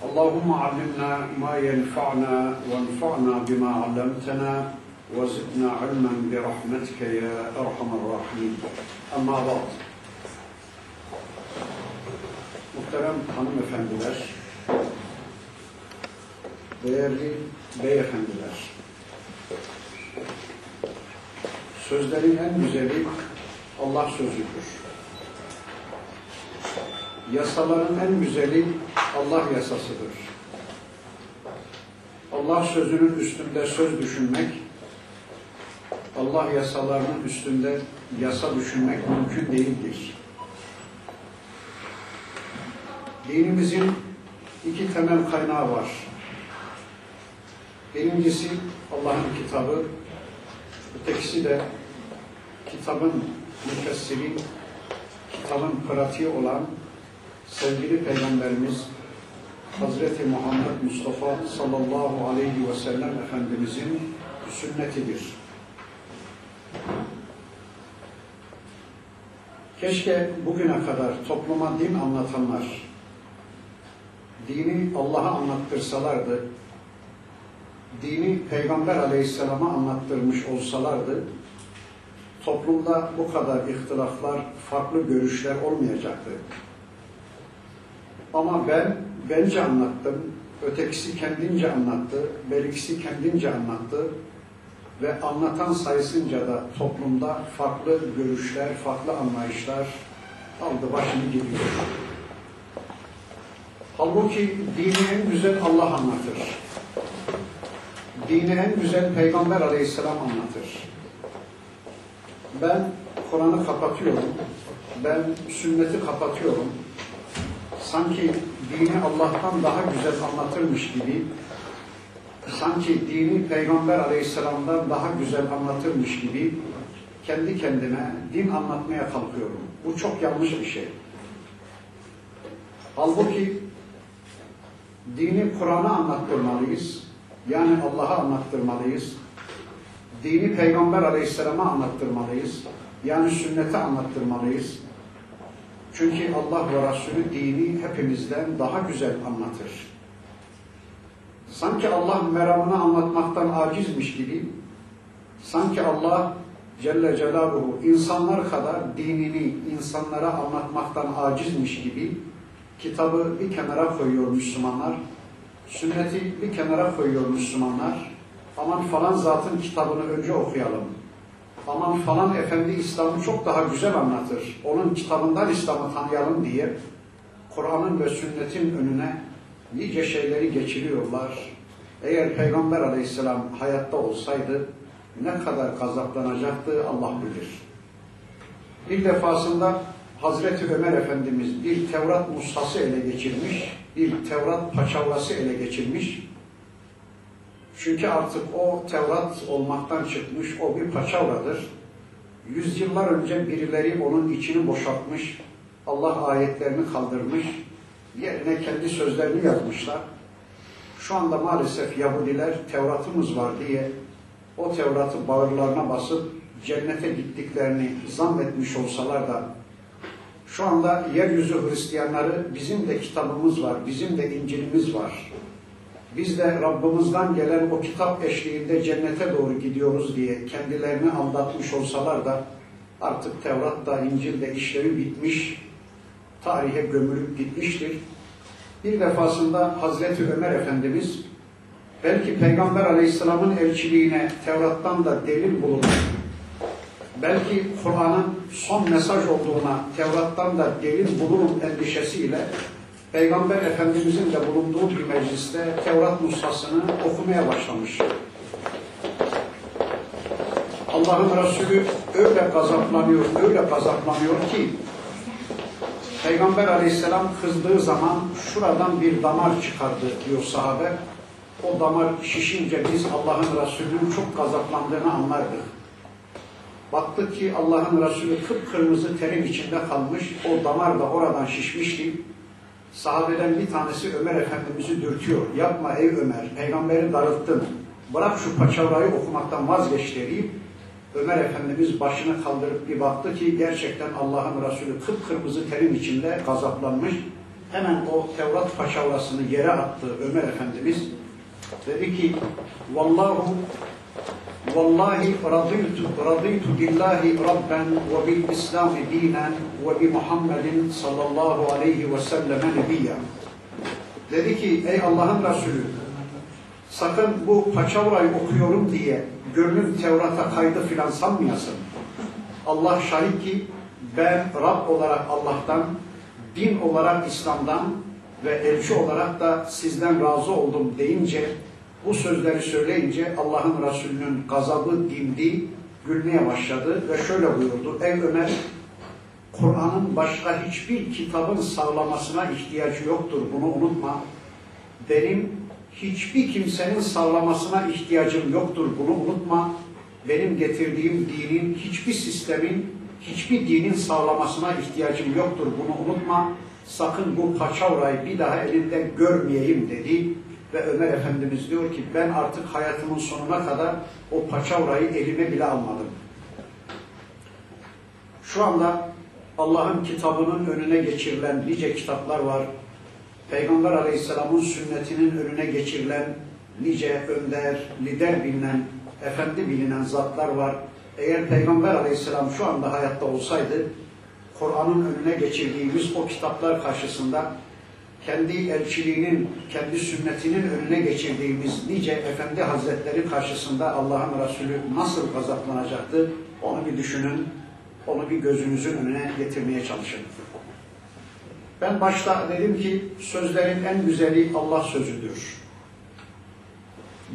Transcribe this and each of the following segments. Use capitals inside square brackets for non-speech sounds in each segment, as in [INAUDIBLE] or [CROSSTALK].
اللهم علمنا ما ينفعنا وانفعنا بما علمتنا وزدنا علما برحمتك يا أرحم الراحمين. أما بعد. محترم hanımefendiler değerli beyefendiler sözlerin en güzeli Allah sözüdür. Yasaların en güzeli Allah yasasıdır. Allah sözünün üstünde söz düşünmek, Allah yasalarının üstünde yasa düşünmek mümkün değildir. Dinimizin iki temel kaynağı var. Birincisi Allah'ın kitabı, ötekisi de kitabın müfessiri, kitabın pratiği olan sevgili Peygamberimiz Hazreti Muhammed Mustafa sallallahu aleyhi ve sellem Efendimizin sünnetidir. Keşke bugüne kadar topluma din anlatanlar dini Allah'a anlattırsalardı, dini Peygamber aleyhisselama anlattırmış olsalardı, toplumda bu kadar ihtilaflar, farklı görüşler olmayacaktı. Ama ben bence anlattım, ötekisi kendince anlattı, berikisi kendince anlattı ve anlatan sayısınca da toplumda farklı görüşler, farklı anlayışlar aldı başını gidiyor. Halbuki dini en güzel Allah anlatır. Dini en güzel Peygamber aleyhisselam anlatır. Ben Kur'an'ı kapatıyorum, ben sünneti kapatıyorum, sanki dini Allah'tan daha güzel anlatırmış gibi, sanki dini Peygamber Aleyhisselam'dan daha güzel anlatırmış gibi kendi kendime din anlatmaya kalkıyorum. Bu çok yanlış bir şey. Halbuki dini Kur'an'a anlattırmalıyız. Yani Allah'a anlattırmalıyız. Dini Peygamber Aleyhisselam'a anlattırmalıyız. Yani sünnete anlattırmalıyız. Çünkü Allah ve Resulü dini hepimizden daha güzel anlatır. Sanki Allah meramını anlatmaktan acizmiş gibi, sanki Allah Celle Celaluhu insanlar kadar dinini insanlara anlatmaktan acizmiş gibi kitabı bir kenara koyuyor Müslümanlar, sünneti bir kenara koyuyor Müslümanlar, aman falan zatın kitabını önce okuyalım, aman falan efendi İslam'ı çok daha güzel anlatır. Onun kitabından İslam'ı tanıyalım diye Kur'an'ın ve sünnetin önüne nice şeyleri geçiriyorlar. Eğer Peygamber aleyhisselam hayatta olsaydı ne kadar gazaplanacaktı Allah bilir. Bir defasında Hazreti Ömer Efendimiz bir Tevrat mushası ele geçirmiş, bir Tevrat paçavrası ele geçirmiş çünkü artık o Tevrat olmaktan çıkmış, o bir paçavradır. Yüzyıllar önce birileri onun içini boşaltmış, Allah ayetlerini kaldırmış, yerine kendi sözlerini yazmışlar. Şu anda maalesef Yahudiler Tevrat'ımız var diye o Tevrat'ı bağırlarına basıp cennete gittiklerini zannetmiş olsalar da şu anda yeryüzü Hristiyanları bizim de kitabımız var, bizim de İncil'imiz var biz de Rabbimizden gelen o kitap eşliğinde cennete doğru gidiyoruz diye kendilerini aldatmış olsalar da artık Tevrat'ta, İncil'de işlevi bitmiş, tarihe gömülüp gitmiştir. Bir defasında Hazreti Ömer Efendimiz belki Peygamber Aleyhisselam'ın elçiliğine Tevrat'tan da delil bulunur. Belki Kur'an'ın son mesaj olduğuna Tevrat'tan da delil bulurum endişesiyle Peygamber Efendimizin de bulunduğu bir mecliste Tevrat nushasını okumaya başlamış. Allah'ın Resulü öyle gazaplanıyor, öyle gazaplanıyor ki Peygamber aleyhisselam kızdığı zaman şuradan bir damar çıkardı diyor sahabe. o damar şişince biz Allah'ın Resulü'nün çok gazaplandığını anlardık. Baktık ki Allah'ın Resulü kıpkırmızı terin içinde kalmış, o damar da oradan şişmişti. Sahabeden bir tanesi Ömer Efendimiz'i dürtüyor. Yapma ey Ömer, peygamberi darılttın. Bırak şu paçavrayı okumaktan vazgeç deyip Ömer Efendimiz başını kaldırıp bir baktı ki gerçekten Allah'ın Resulü kıpkırmızı terin içinde gazaplanmış. Hemen o Tevrat paçavrasını yere attı Ömer Efendimiz. Dedi ki Vallahu Vallahi radıytu, radıytu billahi rabben ve bil islami dinen ve bi Muhammedin sallallahu aleyhi ve selleme nebiyya. Dedi ki ey Allah'ın Resulü sakın bu paçavrayı okuyorum diye gönlün Tevrat'a kaydı filan sanmayasın. Allah şahit ki ben Rab olarak Allah'tan, din olarak İslam'dan ve elçi olarak da sizden razı oldum deyince bu sözleri söyleyince Allah'ın Resulü'nün gazabı dindi, gülmeye başladı ve şöyle buyurdu. Ey Ömer, Kur'an'ın başka hiçbir kitabın sağlamasına ihtiyacı yoktur. Bunu unutma. Benim hiçbir kimsenin sağlamasına ihtiyacım yoktur. Bunu unutma. Benim getirdiğim dinin hiçbir sistemin, hiçbir dinin sağlamasına ihtiyacım yoktur. Bunu unutma. Sakın bu paçavrayı bir daha elinde görmeyeyim dedi. Ve Ömer Efendimiz diyor ki ben artık hayatımın sonuna kadar o paçavrayı elime bile almadım. Şu anda Allah'ın kitabının önüne geçirilen nice kitaplar var. Peygamber Aleyhisselam'ın sünnetinin önüne geçirilen nice önder, lider bilinen, efendi bilinen zatlar var. Eğer Peygamber Aleyhisselam şu anda hayatta olsaydı, Kur'an'ın önüne geçirdiğimiz o kitaplar karşısında kendi elçiliğinin, kendi sünnetinin önüne geçirdiğimiz nice Efendi Hazretleri karşısında Allah'ın Resulü nasıl gazaplanacaktı? Onu bir düşünün, onu bir gözünüzün önüne getirmeye çalışın. Ben başta dedim ki sözlerin en güzeli Allah sözüdür.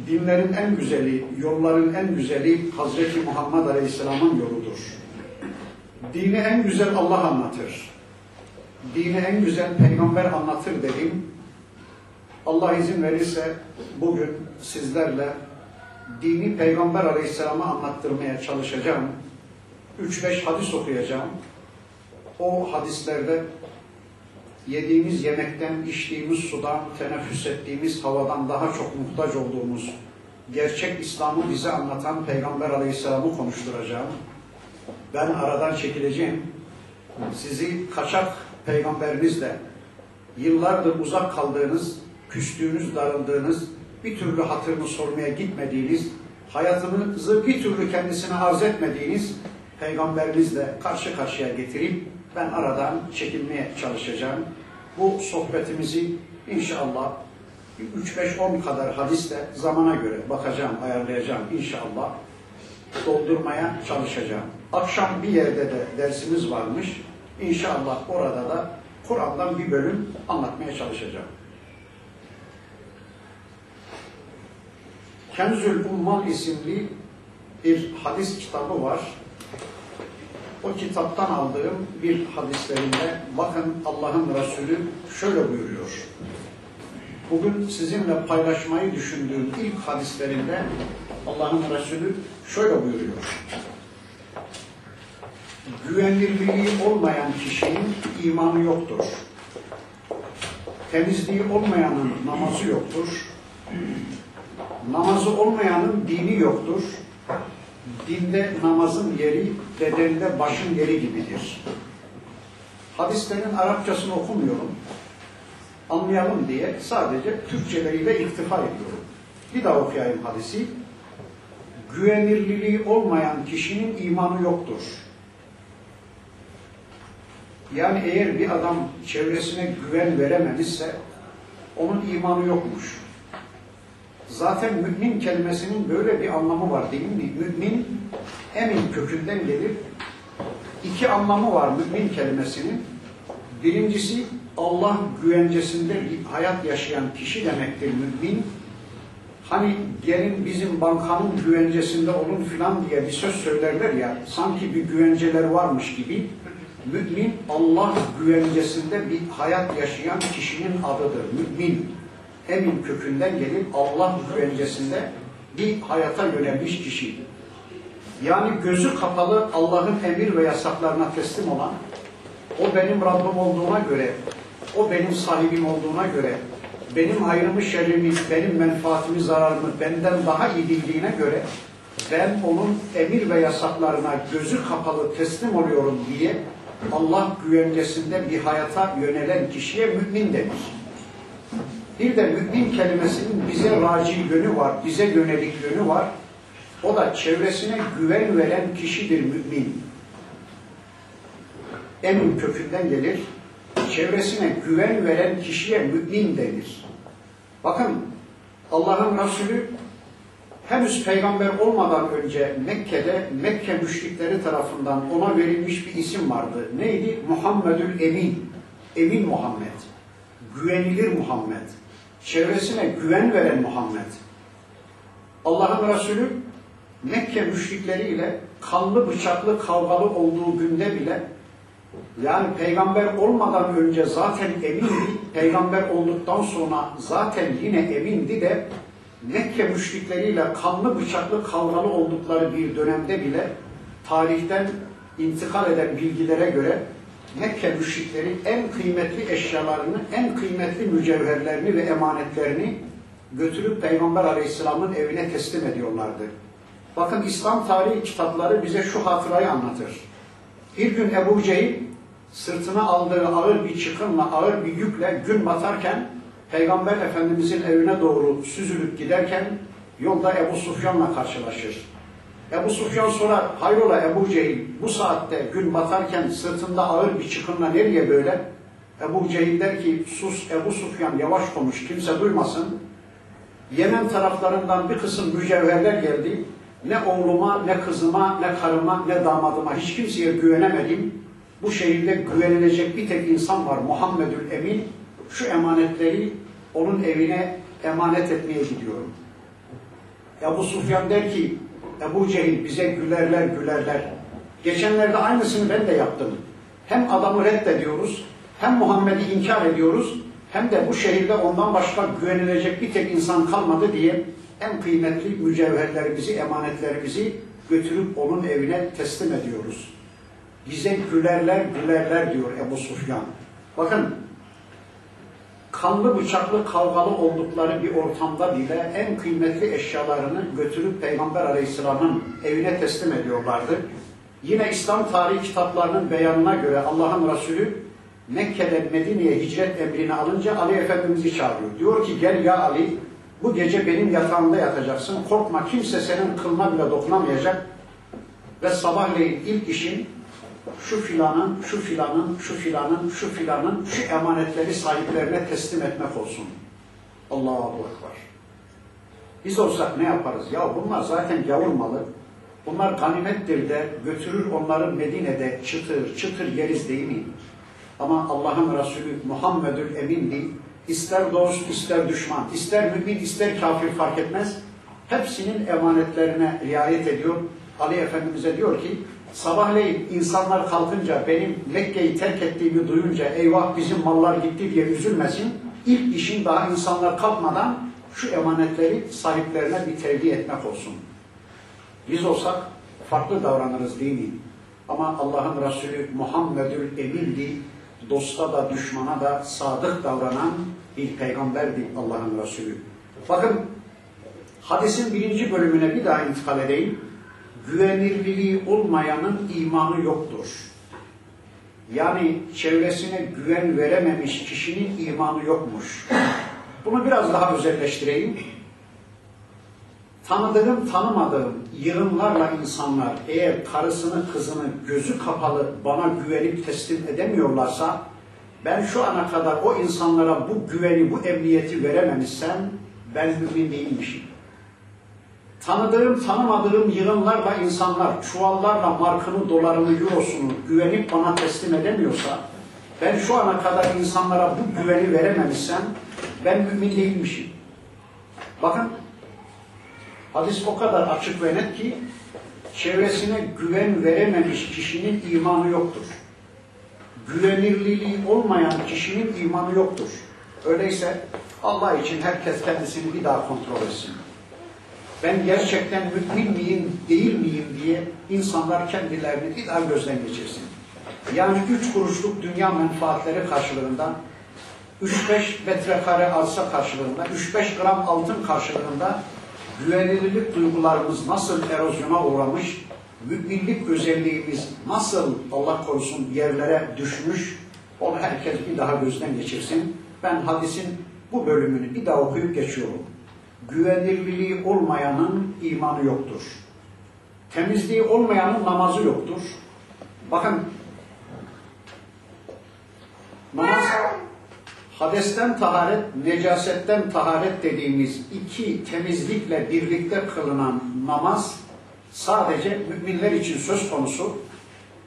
Dinlerin en güzeli, yolların en güzeli Hazreti Muhammed Aleyhisselam'ın yoludur. Dini en güzel Allah anlatır dini en güzel peygamber anlatır dedim. Allah izin verirse bugün sizlerle dini peygamber aleyhisselamı anlattırmaya çalışacağım. 3-5 hadis okuyacağım. O hadislerde yediğimiz yemekten, içtiğimiz sudan, teneffüs ettiğimiz havadan daha çok muhtaç olduğumuz gerçek İslam'ı bize anlatan Peygamber Aleyhisselam'ı konuşturacağım. Ben aradan çekileceğim. Sizi kaçak peygamberimizle yıllardır uzak kaldığınız, küstüğünüz, darıldığınız, bir türlü hatırını sormaya gitmediğiniz, hayatınızı bir türlü kendisine arz etmediğiniz peygamberimizle karşı karşıya getirip ben aradan çekilmeye çalışacağım. Bu sohbetimizi inşallah 3-5-10 kadar hadisle zamana göre bakacağım, ayarlayacağım inşallah. Doldurmaya çalışacağım. Akşam bir yerde de dersimiz varmış. İnşallah orada da Kur'an'dan bir bölüm anlatmaya çalışacağım. Kenzül Ummal isimli bir hadis kitabı var. O kitaptan aldığım bir hadislerinde bakın Allah'ın Resulü şöyle buyuruyor. Bugün sizinle paylaşmayı düşündüğüm ilk hadislerinde Allah'ın Resulü şöyle buyuruyor güvenilirliği olmayan kişinin imanı yoktur. Temizliği olmayanın namazı yoktur. Namazı olmayanın dini yoktur. Dinde namazın yeri, bedende başın yeri gibidir. Hadislerin Arapçasını okumuyorum. Anlayalım diye sadece Türkçeleriyle iktifa ediyorum. Bir daha okuyayım hadisi. Güvenilirliği olmayan kişinin imanı yoktur yani eğer bir adam çevresine güven verememişse onun imanı yokmuş. Zaten mümin kelimesinin böyle bir anlamı var değil mi? Mümin emin kökünden gelir. İki anlamı var mümin kelimesinin. Birincisi Allah güvencesinde hayat yaşayan kişi demektir mümin. Hani gelin bizim bankanın güvencesinde olun filan diye bir söz söylerler ya, sanki bir güvenceler varmış gibi Mümin Allah güvencesinde bir hayat yaşayan kişinin adıdır. Mümin. emin kökünden gelip Allah güvencesinde bir hayata yönelmiş kişi. Yani gözü kapalı Allah'ın emir ve yasaklarına teslim olan, o benim Rabbim olduğuna göre, o benim sahibim olduğuna göre, benim hayrımı, şerrimi, benim menfaatimi, zararımı benden daha iyi bildiğine göre ben onun emir ve yasaklarına gözü kapalı teslim oluyorum diye Allah güvencesinde bir hayata yönelen kişiye mümin denir. Bir de mümin kelimesinin bize raci yönü var, bize yönelik yönü var. O da çevresine güven veren kişidir mümin. Emin kökünden gelir. Çevresine güven veren kişiye mümin denir. Bakın Allah'ın Resulü henüz peygamber olmadan önce Mekke'de Mekke müşrikleri tarafından ona verilmiş bir isim vardı. Neydi? Muhammedül Emin. Emin Muhammed. Güvenilir Muhammed. Çevresine güven veren Muhammed. Allah'ın Resulü Mekke müşrikleriyle kanlı bıçaklı kavgalı olduğu günde bile yani peygamber olmadan önce zaten emindi, peygamber olduktan sonra zaten yine emindi de Mekke müşrikleriyle kanlı bıçaklı kavgalı oldukları bir dönemde bile tarihten intikal eden bilgilere göre Mekke müşrikleri en kıymetli eşyalarını, en kıymetli mücevherlerini ve emanetlerini götürüp Peygamber Aleyhisselam'ın evine teslim ediyorlardı. Bakın İslam tarihi kitapları bize şu hatırayı anlatır. Bir gün Ebu Cehil sırtına aldığı ağır bir çıkınla, ağır bir yükle gün batarken Peygamber Efendimizin evine doğru süzülüp giderken yolda Ebu Sufyan'la karşılaşır. Ebu Sufyan sorar, hayrola Ebu Cehil bu saatte gün batarken sırtında ağır bir çıkınla nereye böyle? Ebu Cehil der ki sus Ebu Sufyan yavaş konuş kimse duymasın. Yemen taraflarından bir kısım mücevherler geldi. Ne oğluma, ne kızıma, ne karıma, ne damadıma hiç kimseye güvenemedim. Bu şehirde güvenilecek bir tek insan var Muhammedül Emin. Şu emanetleri onun evine emanet etmeye gidiyorum. Ebu Sufyan der ki Ebu Cehil bize gülerler gülerler. Geçenlerde aynısını ben de yaptım. Hem adamı reddediyoruz, hem Muhammed'i inkar ediyoruz, hem de bu şehirde ondan başka güvenilecek bir tek insan kalmadı diye en kıymetli mücevherlerimizi, emanetlerimizi götürüp onun evine teslim ediyoruz. Bize gülerler gülerler diyor Ebu Sufyan. Bakın kanlı bıçaklı kavgalı oldukları bir ortamda bile en kıymetli eşyalarını götürüp Peygamber Aleyhisselam'ın evine teslim ediyorlardı. Yine İslam tarihi kitaplarının beyanına göre Allah'ın Resulü Mekke'den Medine'ye hicret emrini alınca Ali Efendimiz'i çağırıyor. Diyor ki gel ya Ali bu gece benim yatağımda yatacaksın. Korkma kimse senin kılına bile dokunamayacak. Ve sabahleyin ilk işin şu filanın, şu filanın, şu filanın, şu filanın, şu emanetleri sahiplerine teslim etmek olsun. Allahu Ekber. Biz olsak ne yaparız? Ya bunlar zaten gavur malı. Bunlar ganimettir de götürür onları Medine'de çıtır çıtır yeriz değil mi? Ama Allah'ın Resulü Muhammedül Emin'di. İster dost, ister düşman, ister mümin, ister kafir fark etmez. Hepsinin emanetlerine riayet ediyor. Ali Efendimiz'e diyor ki, sabahleyin insanlar kalkınca benim Mekke'yi terk ettiğimi duyunca eyvah bizim mallar gitti diye üzülmesin. İlk işin daha insanlar kalkmadan şu emanetleri sahiplerine bir tevdi etmek olsun. Biz olsak farklı davranırız değil mi? Ama Allah'ın Resulü Muhammedül Emin'di. Dosta da düşmana da sadık davranan bir peygamberdi Allah'ın Resulü. Bakın hadisin birinci bölümüne bir daha intikal edeyim. Güvenirliliği olmayanın imanı yoktur. Yani çevresine güven verememiş kişinin imanı yokmuş. Bunu biraz daha özelleştireyim. Tanıdığım, tanımadığım yığınlarla insanlar eğer karısını, kızını gözü kapalı bana güvenip teslim edemiyorlarsa ben şu ana kadar o insanlara bu güveni, bu emniyeti verememişsem ben mümin değilmişim. Tanıdığım, tanımadığım yığınlarla insanlar çuvallarla markını, dolarını, eurosunu güvenip bana teslim edemiyorsa ben şu ana kadar insanlara bu güveni verememişsem ben mümin değilmişim. Bakın Hadis o kadar açık ve net ki çevresine güven verememiş kişinin imanı yoktur. Güvenirliliği olmayan kişinin imanı yoktur. Öyleyse Allah için herkes kendisini bir daha kontrol etsin. Ben gerçekten mümin miyim, değil miyim diye insanlar kendilerini bir daha gözden geçirsin. Yani üç kuruşluk dünya menfaatleri karşılığında 3-5 metrekare arsa karşılığında, 3-5 gram altın karşılığında güvenilirlik duygularımız nasıl erozyona uğramış, müminlik özelliğimiz nasıl Allah korusun yerlere düşmüş, onu herkes bir daha gözden geçirsin. Ben hadisin bu bölümünü bir daha okuyup geçiyorum. Güvenilirliği olmayanın imanı yoktur. Temizliği olmayanın namazı yoktur. Bakın namaz hadesten taharet, necasetten taharet dediğimiz iki temizlikle birlikte kılınan namaz sadece müminler için söz konusu.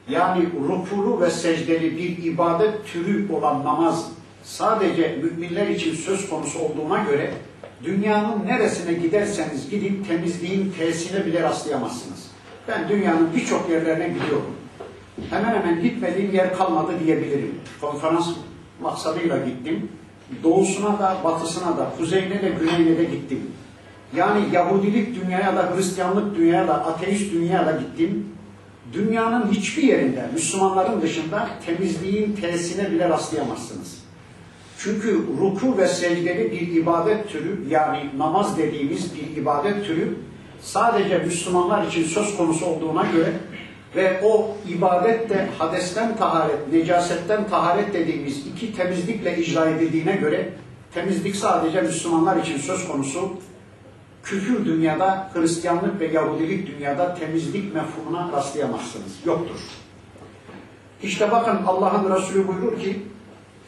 Yani rukulu ve secdeli bir ibadet türü olan namaz sadece müminler için söz konusu olduğuna göre dünyanın neresine giderseniz gidin temizliğin tesine bile rastlayamazsınız. Ben dünyanın birçok yerlerine gidiyorum. Hemen hemen gitmediğim yer kalmadı diyebilirim. Konferans maksadıyla gittim. Doğusuna da, batısına da, kuzeyine de, güneyine de gittim. Yani Yahudilik dünyaya da, Hristiyanlık dünyaya da, ateist dünyaya da gittim. Dünyanın hiçbir yerinde, Müslümanların dışında temizliğin tesine bile rastlayamazsınız. Çünkü ruku ve secdeli bir ibadet türü, yani namaz dediğimiz bir ibadet türü, sadece Müslümanlar için söz konusu olduğuna göre ve o ibadet de hadesten taharet, necasetten taharet dediğimiz iki temizlikle icra edildiğine göre temizlik sadece Müslümanlar için söz konusu. Küfür dünyada, Hristiyanlık ve Yahudilik dünyada temizlik mefhumuna rastlayamazsınız. Yoktur. İşte bakın Allah'ın Resulü buyurur ki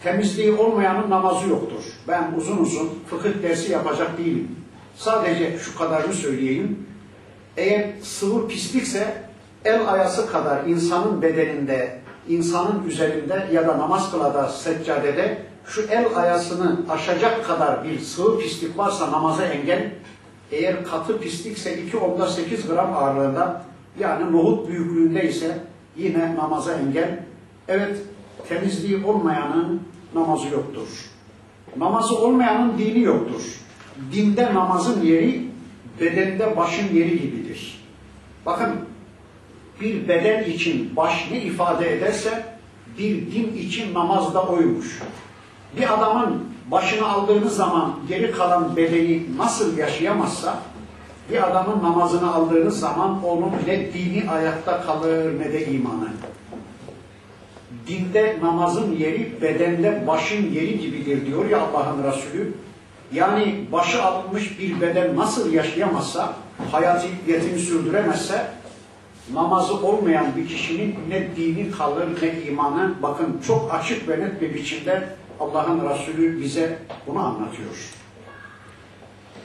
temizliği olmayanın namazı yoktur. Ben uzun uzun fıkıh dersi yapacak değilim. Sadece şu kadarını söyleyeyim. Eğer sıvı pislikse el ayası kadar insanın bedeninde, insanın üzerinde ya da namaz kılada, seccadede şu el ayasını aşacak kadar bir sıvı pislik varsa namaza engel, eğer katı pislikse 2 onda 8 gram ağırlığında yani nohut büyüklüğünde ise yine namaza engel. Evet temizliği olmayanın namazı yoktur. Namazı olmayanın dini yoktur. Dinde namazın yeri bedende başın yeri gibidir. Bakın bir beden için baş ne ifade ederse bir din için namazda oymuş. Bir adamın başını aldığınız zaman geri kalan bedeni nasıl yaşayamazsa bir adamın namazını aldığınız zaman onun ne dini ayakta kalır ne de imanı. Dinde namazın yeri bedende başın yeri gibidir diyor ya Allah'ın Resulü. Yani başı alınmış bir beden nasıl yaşayamazsa, hayatiyetini sürdüremezse namazı olmayan bir kişinin ne dini kalır ne imanı bakın çok açık ve net bir biçimde Allah'ın Resulü bize bunu anlatıyor.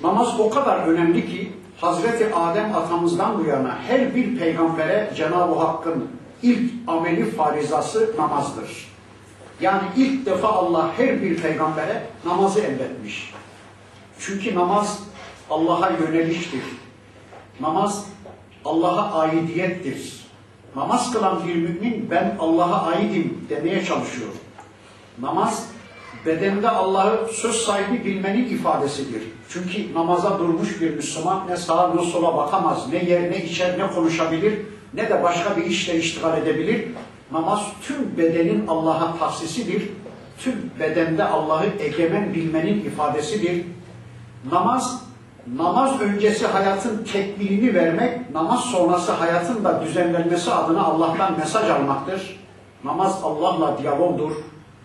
Namaz o kadar önemli ki Hazreti Adem atamızdan bu yana her bir peygambere Cenab-ı Hakk'ın ilk ameli farizası namazdır. Yani ilk defa Allah her bir peygambere namazı emretmiş. Çünkü namaz Allah'a yöneliştir. Namaz Allah'a aidiyettir. Namaz kılan bir mümin ben Allah'a aidim demeye çalışıyor. Namaz bedende Allah'ı söz sahibi bilmenin ifadesidir. Çünkü namaza durmuş bir Müslüman ne sağa ne sola bakamaz, ne yer ne içer ne konuşabilir, ne de başka bir işle iştigal edebilir. Namaz tüm bedenin Allah'a tahsisidir. Tüm bedende Allah'ı egemen bilmenin ifadesidir. Namaz namaz öncesi hayatın tekmilini vermek, namaz sonrası hayatın da düzenlenmesi adına Allah'tan mesaj almaktır. Namaz Allah'la diyalogdur.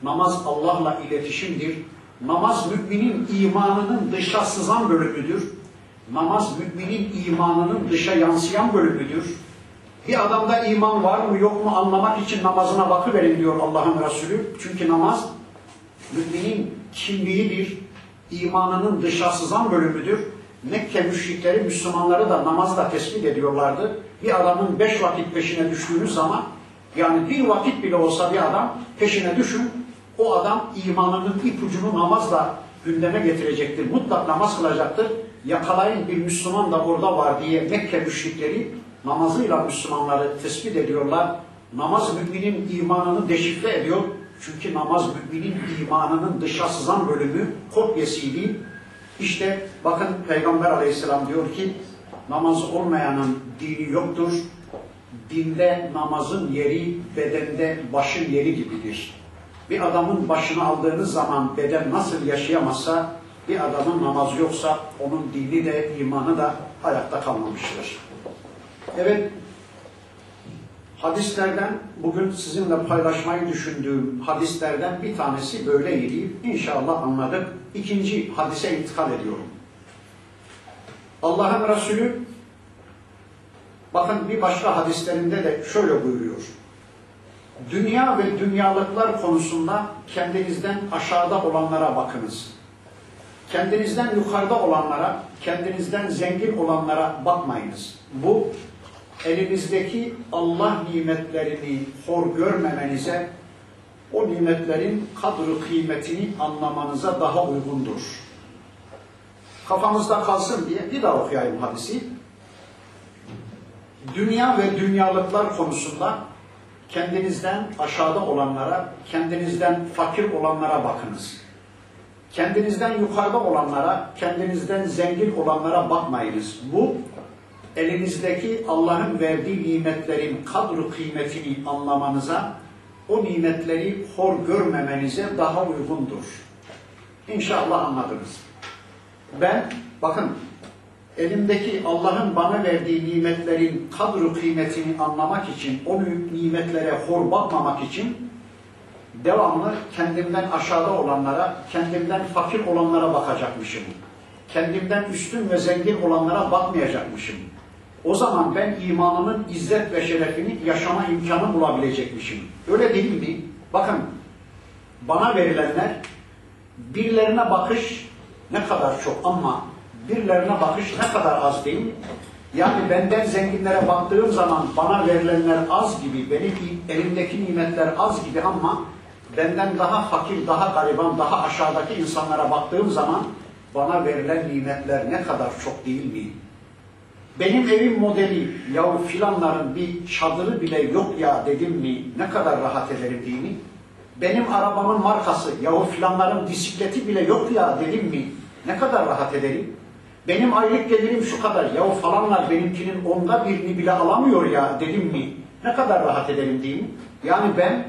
Namaz Allah'la iletişimdir. Namaz müminin imanının dışa sızan bölümüdür. Namaz müminin imanının dışa yansıyan bölümüdür. Bir adamda iman var mı yok mu anlamak için namazına bakıverin diyor Allah'ın Resulü. Çünkü namaz müminin kimliğidir, imanının dışa sızan bölümüdür. Mekke müşrikleri Müslümanları da namazla tespit ediyorlardı. Bir adamın beş vakit peşine düştüğünüz zaman yani bir vakit bile olsa bir adam peşine düşün o adam imanının ipucunu namazla gündeme getirecektir. Mutlak namaz kılacaktır. Yakalayın bir Müslüman da orada var diye Mekke müşrikleri namazıyla Müslümanları tespit ediyorlar. Namaz müminin imanını deşifre ediyor. Çünkü namaz müminin imanının dışa sızan bölümü kopyasıydı. İşte bakın Peygamber aleyhisselam diyor ki namaz olmayanın dini yoktur. Dinde namazın yeri bedende başın yeri gibidir. Bir adamın başını aldığınız zaman beden nasıl yaşayamazsa bir adamın namazı yoksa onun dini de imanı da ayakta kalmamıştır. Evet, hadislerden bugün sizinle paylaşmayı düşündüğüm hadislerden bir tanesi böyleydi. İnşallah anladık. İkinci hadise intikal ediyorum. Allah'ın Resulü bakın bir başka hadislerinde de şöyle buyuruyor. Dünya ve dünyalıklar konusunda kendinizden aşağıda olanlara bakınız. Kendinizden yukarıda olanlara, kendinizden zengin olanlara bakmayınız. Bu elinizdeki Allah nimetlerini hor görmemenize, o nimetlerin kadri kıymetini anlamanıza daha uygundur. Kafamızda kalsın diye bir daha okuyayım hadisi. Dünya ve dünyalıklar konusunda kendinizden aşağıda olanlara, kendinizden fakir olanlara bakınız. Kendinizden yukarıda olanlara, kendinizden zengin olanlara bakmayınız. Bu elinizdeki Allah'ın verdiği nimetlerin kadru kıymetini anlamanıza, o nimetleri hor görmemenize daha uygundur. İnşallah anladınız. Ben, bakın, elimdeki Allah'ın bana verdiği nimetlerin kadru kıymetini anlamak için, o nimetlere hor bakmamak için devamlı kendimden aşağıda olanlara, kendimden fakir olanlara bakacakmışım. Kendimden üstün ve zengin olanlara bakmayacakmışım. O zaman ben imanımın izzet ve şerefini yaşama imkanı bulabilecekmişim. Öyle değil mi? Bakın, bana verilenler birilerine bakış ne kadar çok ama birilerine bakış ne kadar az değil? Yani benden zenginlere baktığım zaman bana verilenler az gibi, benim elimdeki nimetler az gibi ama benden daha fakir, daha gariban, daha aşağıdaki insanlara baktığım zaman bana verilen nimetler ne kadar çok değil mi? Benim evim modeli, yahu filanların bir çadırı bile yok ya dedim mi ne kadar rahat ederim değil mi? Benim arabamın markası, yahu filanların bisikleti bile yok ya dedim mi ne kadar rahat ederim? Benim aylık gelirim şu kadar, yahu falanlar benimkinin onda birini bile alamıyor ya dedim mi ne kadar rahat ederim değil mi? Yani ben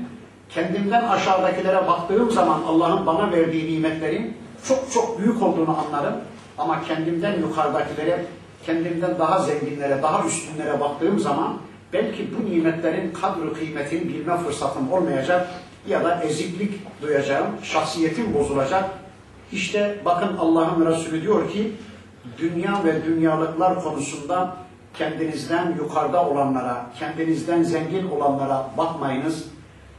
kendimden aşağıdakilere baktığım zaman Allah'ın bana verdiği nimetlerin çok çok büyük olduğunu anlarım. Ama kendimden yukarıdakilere, kendimden daha zenginlere, daha üstünlere baktığım zaman belki bu nimetlerin kadri kıymetini bilme fırsatım olmayacak ya da eziklik duyacağım, şahsiyetim bozulacak. İşte bakın Allah'ın Resulü diyor ki dünya ve dünyalıklar konusunda kendinizden yukarıda olanlara, kendinizden zengin olanlara bakmayınız.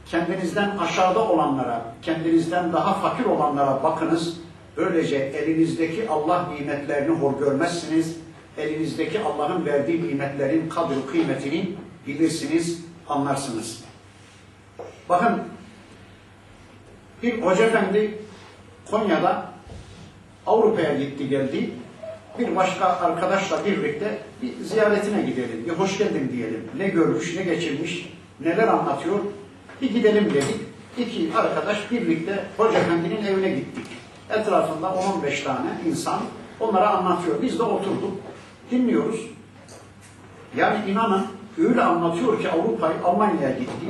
Kendinizden aşağıda olanlara, kendinizden daha fakir olanlara bakınız. Böylece elinizdeki Allah nimetlerini hor görmezsiniz. Elinizdeki Allah'ın verdiği nimetlerin kadri kıymetini bilirsiniz, anlarsınız. Bakın bir hoca efendi Konya'da Avrupa'ya gitti geldi. Bir başka arkadaşla birlikte bir ziyaretine gidelim, bir hoş geldin diyelim. Ne görmüş, ne geçirmiş, neler anlatıyor. Bir gidelim dedik. İki arkadaş birlikte Hoca Efendi'nin evine gittik. Etrafında 10-15 tane insan onlara anlatıyor. Biz de oturduk, dinliyoruz. Yani inanın öyle anlatıyor ki Avrupa'yı Almanya'ya gitti.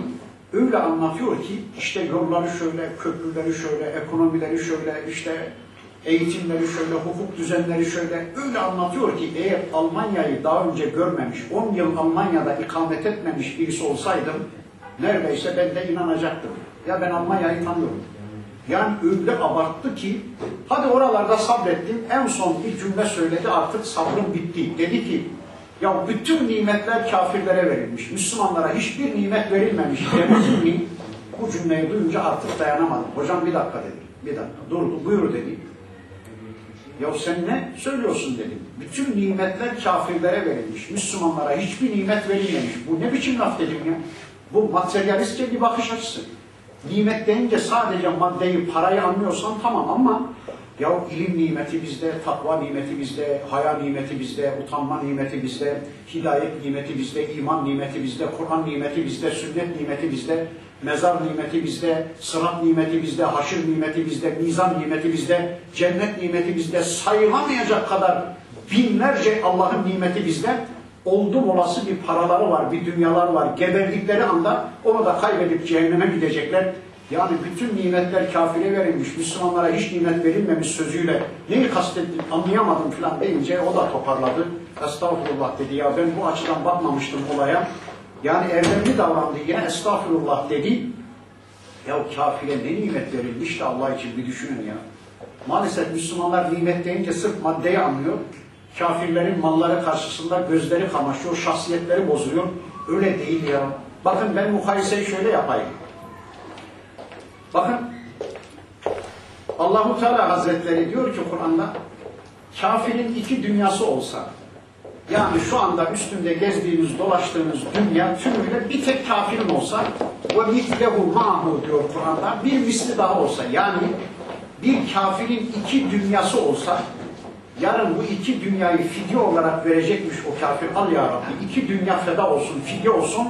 Öyle anlatıyor ki işte yolları şöyle, köprüleri şöyle, ekonomileri şöyle, işte eğitimleri şöyle, hukuk düzenleri şöyle öyle anlatıyor ki eğer Almanya'yı daha önce görmemiş, 10 yıl Almanya'da ikamet etmemiş birisi olsaydım neredeyse ben de inanacaktım. Ya ben Almanya'yı tanıyorum. Yani öyle abarttı ki hadi oralarda sabrettim en son bir cümle söyledi artık sabrım bitti. Dedi ki ya bütün nimetler kafirlere verilmiş. Müslümanlara hiçbir nimet verilmemiş demez mi? Bu cümleyi duyunca artık dayanamadım. Hocam bir dakika dedi. Bir dakika durdu buyur dedi. Ya sen ne söylüyorsun dedim. Bütün nimetler kafirlere verilmiş. Müslümanlara hiçbir nimet verilmemiş. Bu ne biçim laf dedim ya. Bu materyalistçe bir bakış açısı. Nimet deyince sadece maddeyi, parayı anlıyorsan tamam ama ya ilim nimeti bizde, takva nimeti bizde, haya nimeti bizde, utanma nimeti bizde, hidayet nimeti bizde, iman nimeti bizde, Kur'an nimeti bizde, sünnet nimeti bizde. Mezar nimeti bizde, sırat nimeti bizde, haşır nimeti bizde, mizan nimeti bizde, cennet nimeti bizde, sayılamayacak kadar binlerce Allah'ın nimeti bizde. Oldum olası bir paraları var, bir dünyalar var. Geberdikleri anda onu da kaybedip cehenneme gidecekler. Yani bütün nimetler kafire verilmiş, Müslümanlara hiç nimet verilmemiş sözüyle neyi kastettin anlayamadım falan deyince o da toparladı. Estağfurullah dedi ya ben bu açıdan bakmamıştım olaya. Yani erdemli davrandı yine estağfurullah dedi. Ya kafire ne nimet verilmiş de Allah için bir düşünün ya. Maalesef Müslümanlar nimet deyince sırf maddeyi anlıyor. Kafirlerin malları karşısında gözleri kamaşıyor, şahsiyetleri bozuluyor. Öyle değil ya. Bakın ben mukayeseyi şöyle yapayım. Bakın Allahu Teala Hazretleri diyor ki Kur'an'da kafirin iki dünyası olsa yani şu anda üstünde gezdiğimiz, dolaştığımız dünya tümüyle bir tek kafirin olsa ve mitlehu ma'hu diyor Kur'an'da bir misli daha olsa yani bir kafirin iki dünyası olsa yarın bu iki dünyayı fidye olarak verecekmiş o kafir al ya Rabbi iki dünya feda olsun, fidye olsun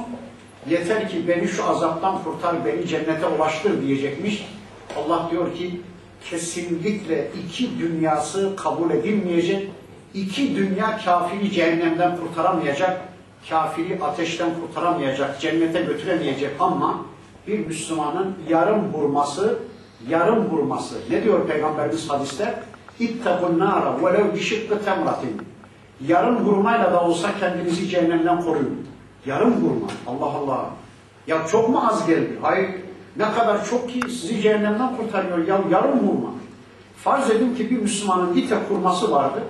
yeter ki beni şu azaptan kurtar, beni cennete ulaştır diyecekmiş. Allah diyor ki kesinlikle iki dünyası kabul edilmeyecek. İki dünya kafiri cehennemden kurtaramayacak. Kafiri ateşten kurtaramayacak, cennete götüremeyecek ama bir Müslümanın yarım vurması, yarım vurması. Ne diyor Peygamberimiz hadiste? İttakun nara velev bişikkı temratin. Yarım vurmayla da olsa kendinizi cehennemden koruyun. Yarım vurma. Allah Allah. Ya çok mu az geldi? Hayır. Ne kadar çok ki sizi cehennemden kurtarıyor. Ya yarım vurma. Farz edin ki bir Müslümanın bir tek kurması vardı.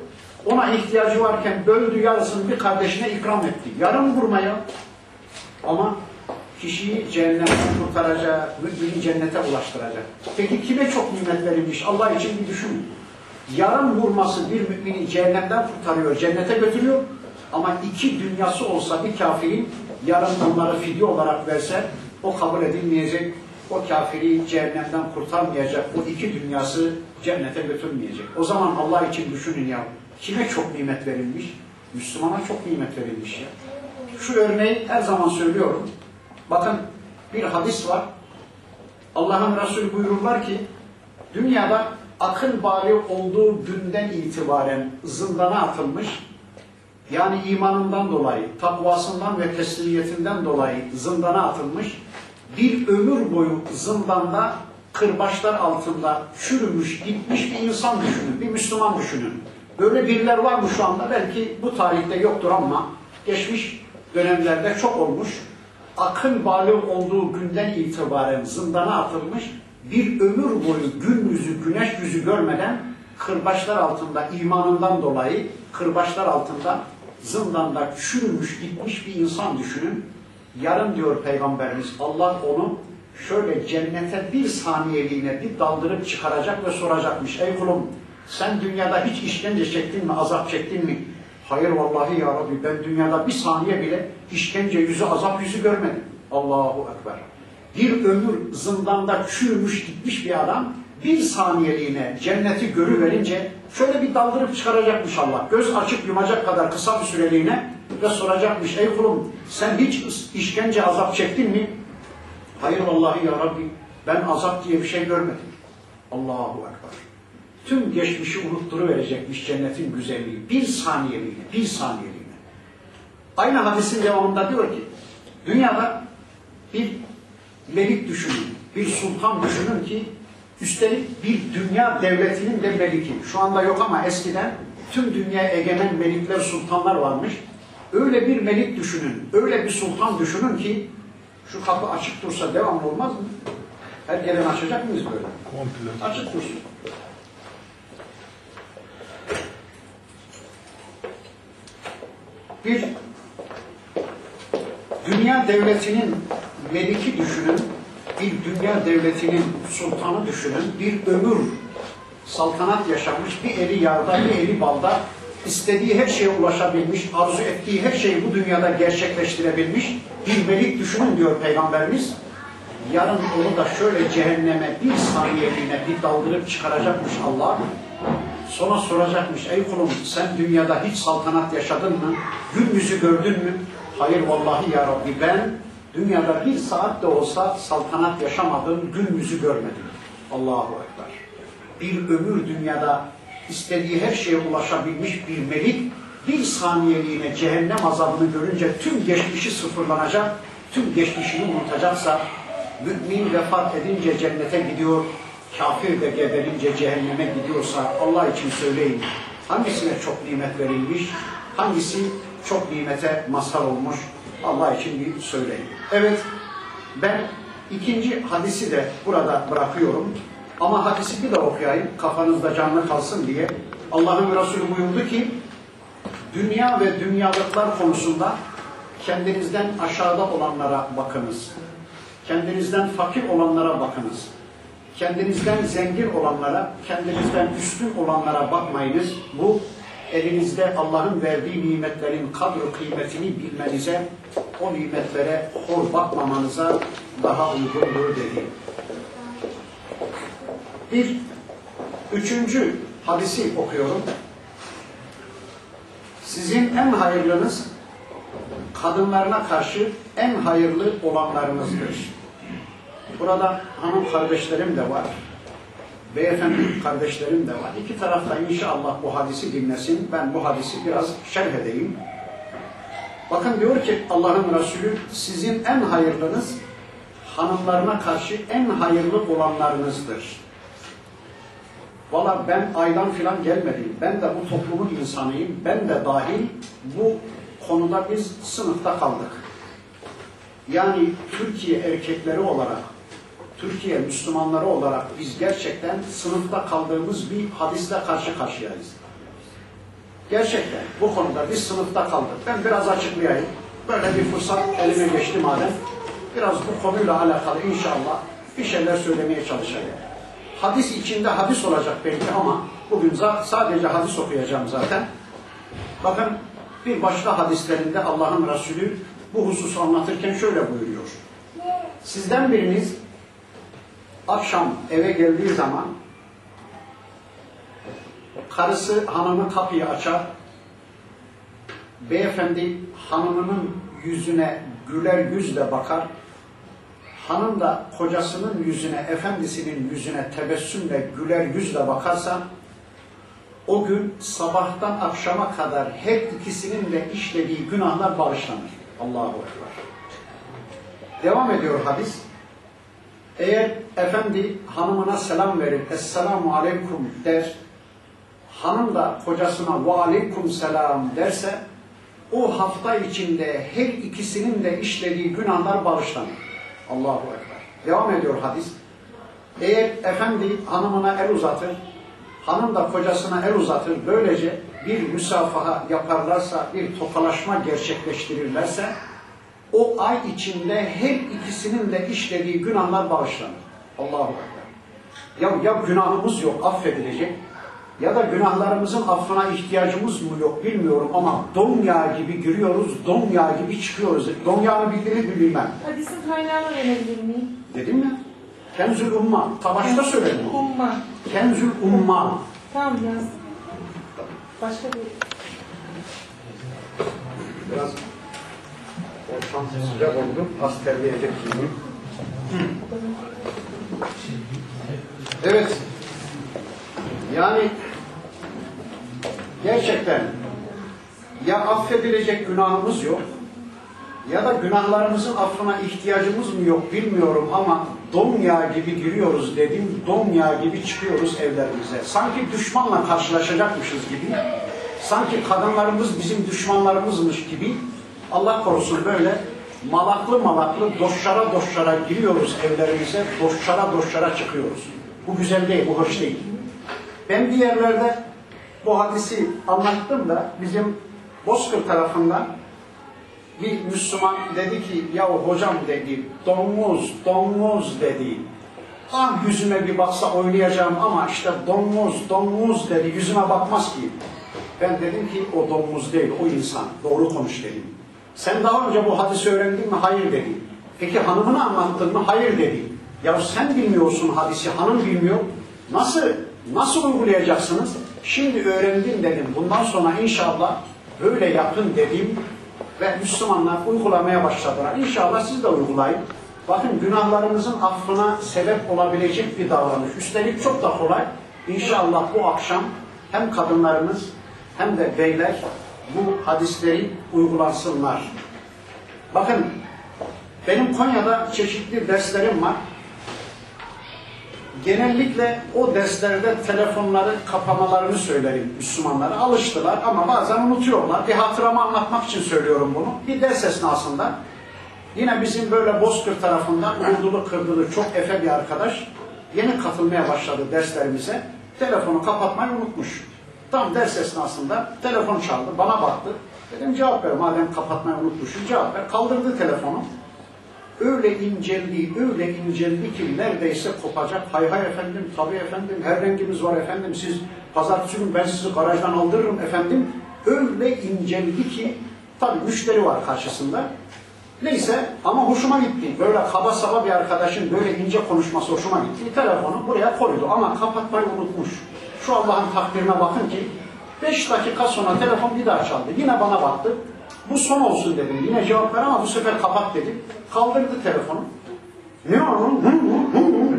Ona ihtiyacı varken böldü yarısını bir kardeşine ikram etti. Yarım vurmaya. Ama kişiyi cehennemden kurtaracak, mümini cennete ulaştıracak. Peki kime çok nimet verilmiş? Allah için bir düşünün. Yarım vurması bir mümini cehennemden kurtarıyor, cennete götürüyor. Ama iki dünyası olsa bir kafirin yarın onları fidye olarak verse o kabul edilmeyecek. O kafiri cehennemden kurtarmayacak. O iki dünyası cennete götürmeyecek. O zaman Allah için düşünün ya. Kime çok nimet verilmiş? Müslümana çok nimet verilmiş ya. Şu örneği her zaman söylüyorum. Bakın bir hadis var. Allah'ın Resulü buyururlar ki dünyada akıl bali olduğu günden itibaren zindana atılmış yani imanından dolayı, takvasından ve teslimiyetinden dolayı zindana atılmış, bir ömür boyu zindanda kırbaçlar altında çürümüş, gitmiş bir insan düşünün, bir Müslüman düşünün. Böyle biriler var mı şu anda? Belki bu tarihte yoktur ama geçmiş dönemlerde çok olmuş. Akıl bali olduğu günden itibaren zindana atılmış, bir ömür boyu gün yüzü, güneş yüzü görmeden kırbaçlar altında imanından dolayı kırbaçlar altında zindanda çürümüş gitmiş bir insan düşünün. Yarın diyor Peygamberimiz Allah onu şöyle cennete bir saniyeliğine bir daldırıp çıkaracak ve soracakmış. Ey kulum sen dünyada hiç işkence çektin mi, azap çektin mi? Hayır vallahi ya Rabbi ben dünyada bir saniye bile işkence yüzü, azap yüzü görmedim. Allahu Ekber. Bir ömür zindanda çürümüş gitmiş bir adam bir saniyeliğine cenneti görüverince şöyle bir daldırıp çıkaracakmış Allah. Göz açıp yumacak kadar kısa bir süreliğine ve soracakmış. Ey kulum sen hiç işkence azap çektin mi? Hayır vallahi ya Rabbi ben azap diye bir şey görmedim. Allahu Ekber. Tüm geçmişi unutturuverecekmiş cennetin güzelliği. Bir saniyeliğine, bir saniyeliğine. Aynı hadisin devamında diyor ki dünyada bir melik düşünün, bir sultan düşünün ki Üstelik bir dünya devletinin de meliki. Şu anda yok ama eskiden tüm dünya egemen melikler, sultanlar varmış. Öyle bir melik düşünün, öyle bir sultan düşünün ki şu kapı açık dursa devamlı olmaz mı? Her gelen açacak mıyız böyle? Komple. Açık dursun. Bir dünya devletinin meliki düşünün, bir dünya devletinin sultanı düşünün, bir ömür saltanat yaşamış, bir eli yarda, bir eli balda, istediği her şeye ulaşabilmiş, arzu ettiği her şeyi bu dünyada gerçekleştirebilmiş bir melik düşünün diyor Peygamberimiz. Yarın onu da şöyle cehenneme bir saniyeliğine bir daldırıp çıkaracakmış Allah. Sonra soracakmış, ey kulum sen dünyada hiç saltanat yaşadın mı? Gün yüzü gördün mü? Hayır vallahi ya Rabbi ben Dünyada bir saat de olsa saltanat yaşamadığım gün yüzü görmedim. Allahu Ekber. Bir ömür dünyada istediği her şeye ulaşabilmiş bir melik bir saniyeliğine cehennem azabını görünce tüm geçmişi sıfırlanacak, tüm geçmişini unutacaksa mümin vefat edince cennete gidiyor, kafir de geberince cehenneme gidiyorsa Allah için söyleyin hangisine çok nimet verilmiş, hangisi çok nimete mazhar olmuş Allah için bir söyleyin. Evet ben ikinci hadisi de burada bırakıyorum. Ama hadisi bir de okuyayım kafanızda canlı kalsın diye. Allah'ın Resulü buyurdu ki dünya ve dünyalıklar konusunda kendinizden aşağıda olanlara bakınız. Kendinizden fakir olanlara bakınız. Kendinizden zengin olanlara, kendinizden üstün olanlara bakmayınız. Bu elinizde Allah'ın verdiği nimetlerin kadro kıymetini bilmenize, o nimetlere hor bakmamanıza daha uygundur dedi. Bir üçüncü hadisi okuyorum. Sizin en hayırlınız kadınlarına karşı en hayırlı olanlarınızdır. Burada hanım kardeşlerim de var. Beyefendi kardeşlerim de var. İki tarafta inşallah bu hadisi dinlesin. Ben bu hadisi biraz şerh edeyim. Bakın diyor ki Allah'ın Resulü sizin en hayırlınız hanımlarına karşı en hayırlı olanlarınızdır. Valla ben aydan filan gelmedim. Ben de bu toplumun insanıyım. Ben de dahil bu konuda biz sınıfta kaldık. Yani Türkiye erkekleri olarak, Türkiye Müslümanları olarak biz gerçekten sınıfta kaldığımız bir hadisle karşı karşıyayız. Gerçekten bu konuda biz sınıfta kaldık. Ben biraz açıklayayım. Böyle bir fırsat elime geçti madem. Biraz bu konuyla alakalı inşallah bir şeyler söylemeye çalışayım. Hadis içinde hadis olacak belki ama bugün sadece hadis okuyacağım zaten. Bakın bir başka hadislerinde Allah'ın Resulü bu hususu anlatırken şöyle buyuruyor. Sizden biriniz akşam eve geldiği zaman karısı hanımı kapıyı açar. Beyefendi hanımının yüzüne güler yüzle bakar. Hanım da kocasının yüzüne, efendisinin yüzüne tebessümle güler yüzle bakarsa o gün sabahtan akşama kadar her ikisinin de işlediği günahlar bağışlanır. Allahu Ekber. Devam ediyor hadis. Eğer efendi hanımına selam verir, Esselamu Aleyküm der, hanım da kocasına ve aleyküm selam derse, o hafta içinde her ikisinin de işlediği günahlar bağışlanır. Allahu Ekber. Devam ediyor hadis. Eğer efendi hanımına el uzatır, hanım da kocasına el uzatır, böylece bir müsafaha yaparlarsa, bir tokalaşma gerçekleştirirlerse, o ay içinde her ikisinin de işlediği günahlar bağışlanır. Allahu Ekber. Ya, ya günahımız yok, affedilecek, ya da günahlarımızın affına ihtiyacımız mı yok bilmiyorum ama don yağı gibi giriyoruz, don yağı gibi çıkıyoruz. Don yağını bildiğini bilmem. Hadisin kaynağını verebilir miyim? Dedim mi? Kenzül Umma. Tabaşta söyledim. Umma. Kenzül Umma. Tamam yazdım. Başka bir... Biraz ortam sıcak oldu. Az terbiye edecek gibi. Evet. Yani gerçekten ya affedilecek günahımız yok ya da günahlarımızın affına ihtiyacımız mı yok bilmiyorum ama don yağı gibi giriyoruz dedim, don yağı gibi çıkıyoruz evlerimize. Sanki düşmanla karşılaşacakmışız gibi, sanki kadınlarımız bizim düşmanlarımızmış gibi Allah korusun böyle malaklı malaklı doşlara doşlara giriyoruz evlerimize, doşlara doşlara çıkıyoruz. Bu güzel değil, bu hoş değil. Ben bir yerlerde bu hadisi anlattım da bizim Bozkır tarafından bir Müslüman dedi ki ya hocam dedi domuz domuz dedi. Ah yüzüme bir baksa oynayacağım ama işte domuz domuz dedi yüzüme bakmaz ki. Ben dedim ki o domuz değil o insan doğru konuş dedim. Sen daha önce bu hadisi öğrendin mi? Hayır dedi. Peki hanımını anlattın mı? Hayır dedi. Ya sen bilmiyorsun hadisi hanım bilmiyor. Nasıl nasıl uygulayacaksınız? Şimdi öğrendim dedim. Bundan sonra inşallah böyle yapın dedim. ve Müslümanlar uygulamaya başladılar. İnşallah siz de uygulayın. Bakın günahlarınızın affına sebep olabilecek bir davranış. Üstelik çok da kolay. İnşallah bu akşam hem kadınlarımız hem de beyler bu hadisleri uygulansınlar. Bakın benim Konya'da çeşitli derslerim var. Genellikle o derslerde telefonları kapamalarını söylerim Müslümanlara. Alıştılar ama bazen unutuyorlar. Bir hatıramı anlatmak için söylüyorum bunu. Bir ders esnasında yine bizim böyle Bozkır tarafından Urdulu Kırdılı çok efe bir arkadaş yeni katılmaya başladı derslerimize. Telefonu kapatmayı unutmuş. Tam ders esnasında telefon çaldı. Bana baktı. Dedim cevap ver madem kapatmayı unutmuşsun cevap ver. Kaldırdı telefonu öyle inceldi, öyle inceldi ki neredeyse kopacak. Hay hay efendim, tabii efendim, her rengimiz var efendim. Siz pazartesi günü ben sizi garajdan aldırırım efendim. Öyle inceldi ki, tabii müşteri var karşısında. Neyse ama hoşuma gitti. Böyle kaba saba bir arkadaşın böyle ince konuşması hoşuma gitti. Telefonu buraya koydu ama kapatmayı unutmuş. Şu Allah'ın takdirine bakın ki 5 dakika sonra telefon bir daha çaldı. Yine bana baktı. Bu son olsun dedim. Yine cevap ver ama bu sefer kapat dedim. Kaldırdı telefonu. Ne onun? Hı, hı, hı.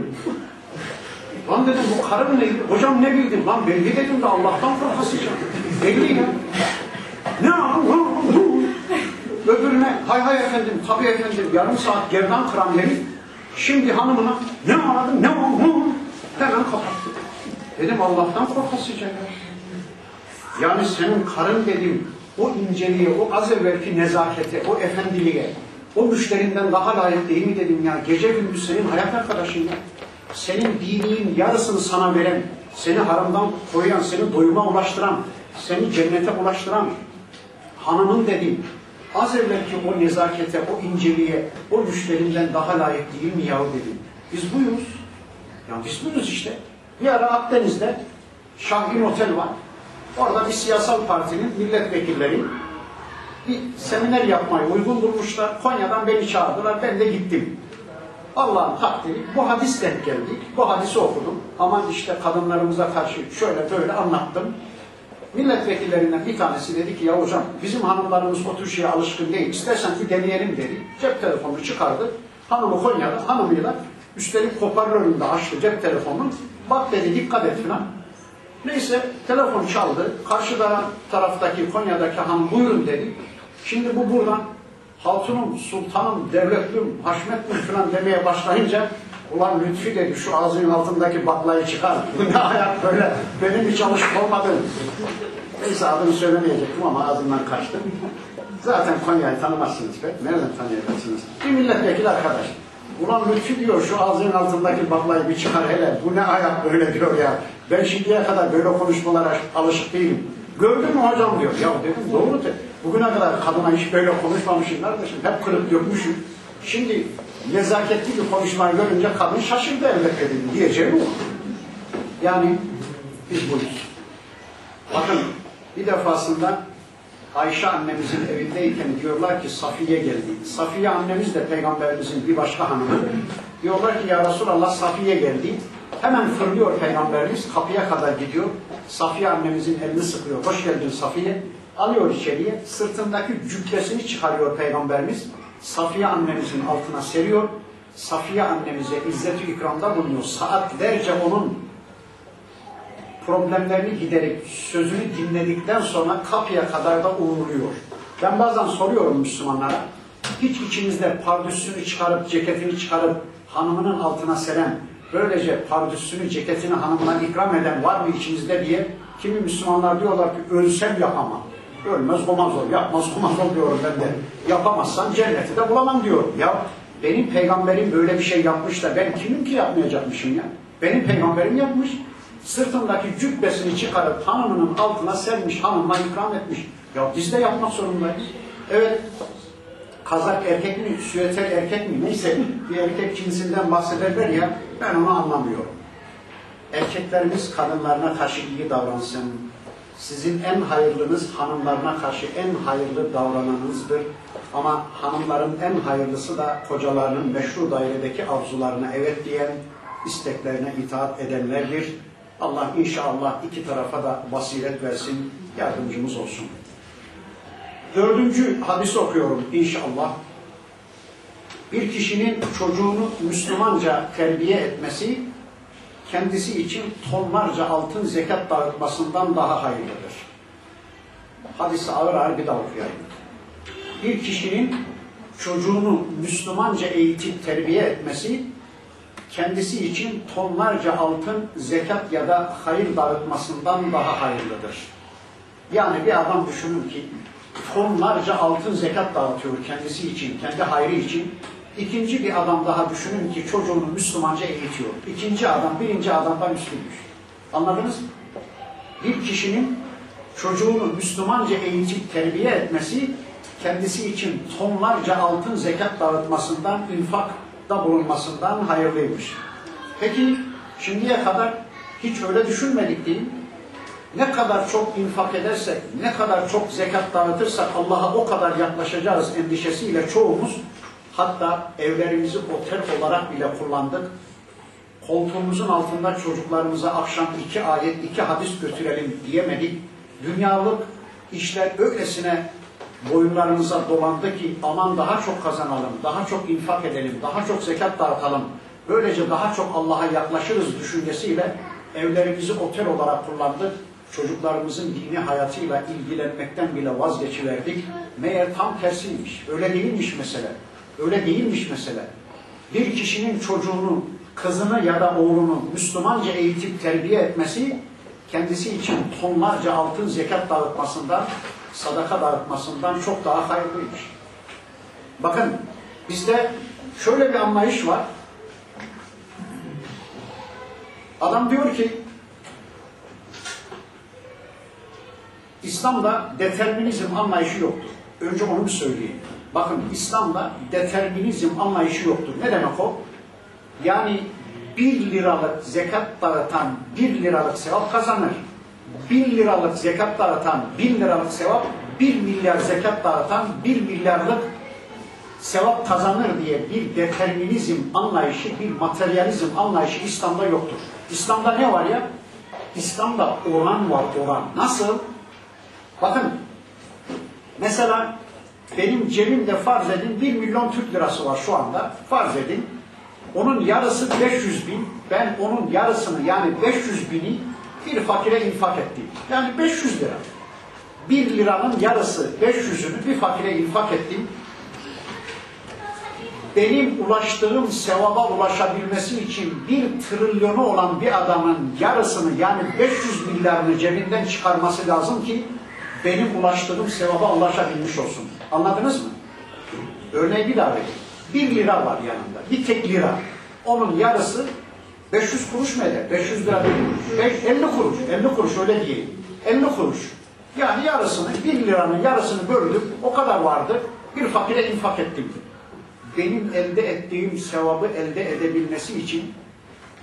Lan dedim bu karı mı neydi? Hocam ne bildin? Lan belli dedim de Allah'tan korkasıca. Belli ya. Ne hı. Öbürüne hay hay efendim, tabii efendim yarım saat gerdan kıran herif. Şimdi hanımına ne aradın, ne oldu? Hemen kapattı. Dedim Allah'tan korkasıca ya. Yani senin karın dedim, o inceliğe, o az evvelki nezakete, o efendiliğe, o müşterinden daha layık değil mi dedim ya. Gece gündüz senin hayat arkadaşın ya. Senin dininin yarısını sana veren, seni haramdan koruyan, seni doyuma ulaştıran, seni cennete ulaştıran hanımın dedim. Az evvelki o nezakete, o inceliğe, o müşterinden daha layık değil mi yahu dedim. Biz buyuz. Ya biz buyuz işte. Bir ara Akdeniz'de Şahin Otel var. Orada bir siyasal partinin milletvekilleri bir seminer yapmayı uygun bulmuşlar. Konya'dan beni çağırdılar. Ben de gittim. Allah'ın takdiri. Bu hadis denk geldi. Bu hadisi okudum. Aman işte kadınlarımıza karşı şöyle böyle anlattım. Milletvekillerinden bir tanesi dedi ki ya hocam bizim hanımlarımız o tür şeye alışkın değil. İstersen bir deneyelim dedi. Cep telefonunu çıkardı. Hanımı Konya'da hanımıyla üstelik hoparlörünü de açtı cep telefonunu. Bak dedi dikkat et falan. Neyse telefon çaldı. Karşı taraftaki Konya'daki hanım buyurun dedi. Şimdi bu buradan Hatunum, Sultanım, Devletlüm, Haşmetlüm falan demeye başlayınca ulan Lütfi dedi şu ağzının altındaki baklayı çıkar. Bu [LAUGHS] ne hayat böyle benim hiç alışık olmadığım. Neyse adını söylemeyecektim ama ağzımdan kaçtı. Zaten Konya'yı tanımazsınız be. Nereden tanıyacaksınız? Bir milletvekili arkadaş. Ulan Lütfi diyor şu ağzının altındaki baklayı bir çıkar hele. Bu ne hayat böyle diyor ya. Ben şimdiye kadar böyle konuşmalara alışık değilim. Gördün mü hocam diyor. Ya dedim doğru de. Bugüne kadar kadına hiç böyle konuşmamışım kardeşim. Hep kırıp dökmüşüm. Şimdi nezaketli bir konuşmayı görünce kadın şaşırdı elbette dedim. Diyeceğim o. Yani biz buyuz. Bakın bir defasında Ayşe annemizin evindeyken diyorlar ki Safiye geldi. Safiye annemiz de peygamberimizin bir başka hanımı. Diyorlar ki ya Resulallah Safiye geldi. Hemen fırlıyor peygamberimiz kapıya kadar gidiyor. Safiye annemizin elini sıkıyor. Hoş geldin Safiye. Alıyor içeriye. Sırtındaki cübbesini çıkarıyor peygamberimiz. Safiye annemizin altına seriyor. Safiye annemize izzet-i ikramda bulunuyor. Saatlerce onun problemlerini giderip sözünü dinledikten sonra kapıya kadar da uğurluyor. Ben bazen soruyorum Müslümanlara. Hiç içinizde pardüsünü çıkarıp, ceketini çıkarıp hanımının altına seren, böylece pardüsünü, ceketini hanımına ikram eden var mı içinizde diye kimi Müslümanlar diyorlar ki ölsem yapamam. Ölmez olmaz ol, yapmaz olmaz ol diyorum ben de. Yapamazsan cenneti de bulamam diyorum. Ya benim peygamberim böyle bir şey yapmış da ben kimim ki yapmayacakmışım ya? Benim peygamberim yapmış. Sırtındaki cübbesini çıkarıp hanımının altına sermiş, hanımına ikram etmiş. Ya biz de yapmak zorundayız. Evet, kazak erkek mi, süeter erkek mi neyse bir erkek cinsinden bahsederler ya ben onu anlamıyorum. Erkeklerimiz kadınlarına karşı iyi davransın. Sizin en hayırlınız hanımlarına karşı en hayırlı davrananınızdır. Ama hanımların en hayırlısı da kocalarının meşru dairedeki arzularına evet diyen, isteklerine itaat edenlerdir. Allah inşallah iki tarafa da basiret versin, yardımcımız olsun. Dördüncü hadisi okuyorum inşallah. Bir kişinin çocuğunu Müslümanca terbiye etmesi kendisi için tonlarca altın zekat dağıtmasından daha hayırlıdır. Hadisi ağır ağır bir daha okuyayım. Bir kişinin çocuğunu Müslümanca eğitip terbiye etmesi kendisi için tonlarca altın zekat ya da hayır dağıtmasından daha hayırlıdır. Yani bir adam düşünün ki tonlarca altın zekat dağıtıyor kendisi için, kendi hayrı için. İkinci bir adam daha düşünün ki çocuğunu Müslümanca eğitiyor. İkinci adam birinci adamdan üstünmüş. Anladınız mı? Bir kişinin çocuğunu Müslümanca eğitip terbiye etmesi kendisi için tonlarca altın zekat dağıtmasından, infakta bulunmasından hayırlıymış. Peki şimdiye kadar hiç öyle düşünmedik değil mi? Ne kadar çok infak edersek, ne kadar çok zekat dağıtırsak Allah'a o kadar yaklaşacağız endişesiyle çoğumuz hatta evlerimizi otel olarak bile kullandık. Koltuğumuzun altında çocuklarımıza akşam iki ayet, iki hadis götürelim diyemedik. Dünyalık işler öylesine boyunlarımıza dolandı ki aman daha çok kazanalım, daha çok infak edelim, daha çok zekat dağıtalım. Böylece daha çok Allah'a yaklaşırız düşüncesiyle evlerimizi otel olarak kullandık. Çocuklarımızın dini hayatıyla ilgilenmekten bile vazgeçiverdik. Meğer tam tersiymiş. Öyle değilmiş mesele. Öyle değilmiş mesele. Bir kişinin çocuğunu, kızını ya da oğlunu Müslümanca eğitip terbiye etmesi kendisi için tonlarca altın zekat dağıtmasından, sadaka dağıtmasından çok daha hayırlıymış. Bakın bizde şöyle bir anlayış var. Adam diyor ki İslam'da determinizm anlayışı yoktur. Önce onu bir söyleyeyim. Bakın İslam'da determinizm anlayışı yoktur. Ne demek o? Yani bir liralık zekat dağıtan bir liralık sevap kazanır. Bir liralık zekat dağıtan bin liralık sevap, bir milyar zekat dağıtan bir milyarlık sevap kazanır diye bir determinizm anlayışı, bir materyalizm anlayışı İslam'da yoktur. İslam'da ne var ya? İslam'da oran var, oran. Nasıl? Bakın, mesela benim cebimde farz edin 1 milyon Türk lirası var şu anda. Farz edin. Onun yarısı 500 bin. Ben onun yarısını yani 500 bini bir fakire infak ettim. Yani 500 lira. 1 liranın yarısı 500'ünü bir fakire infak ettim. Benim ulaştığım sevaba ulaşabilmesi için bir trilyonu olan bir adamın yarısını yani 500 milyarını cebinden çıkarması lazım ki benim ulaştığım sevaba ulaşabilmiş olsun. Anladınız mı? Örneği bir daha vereyim. Bir lira var yanında. Bir tek lira. Onun yarısı 500 kuruş mu eder? 500 lira değil. 50 kuruş. 50 kuruş öyle diyelim. 50 kuruş. Yani yarısını, bir liranın yarısını böldüm. O kadar vardı. Bir fakire infak ettim. Benim elde ettiğim sevabı elde edebilmesi için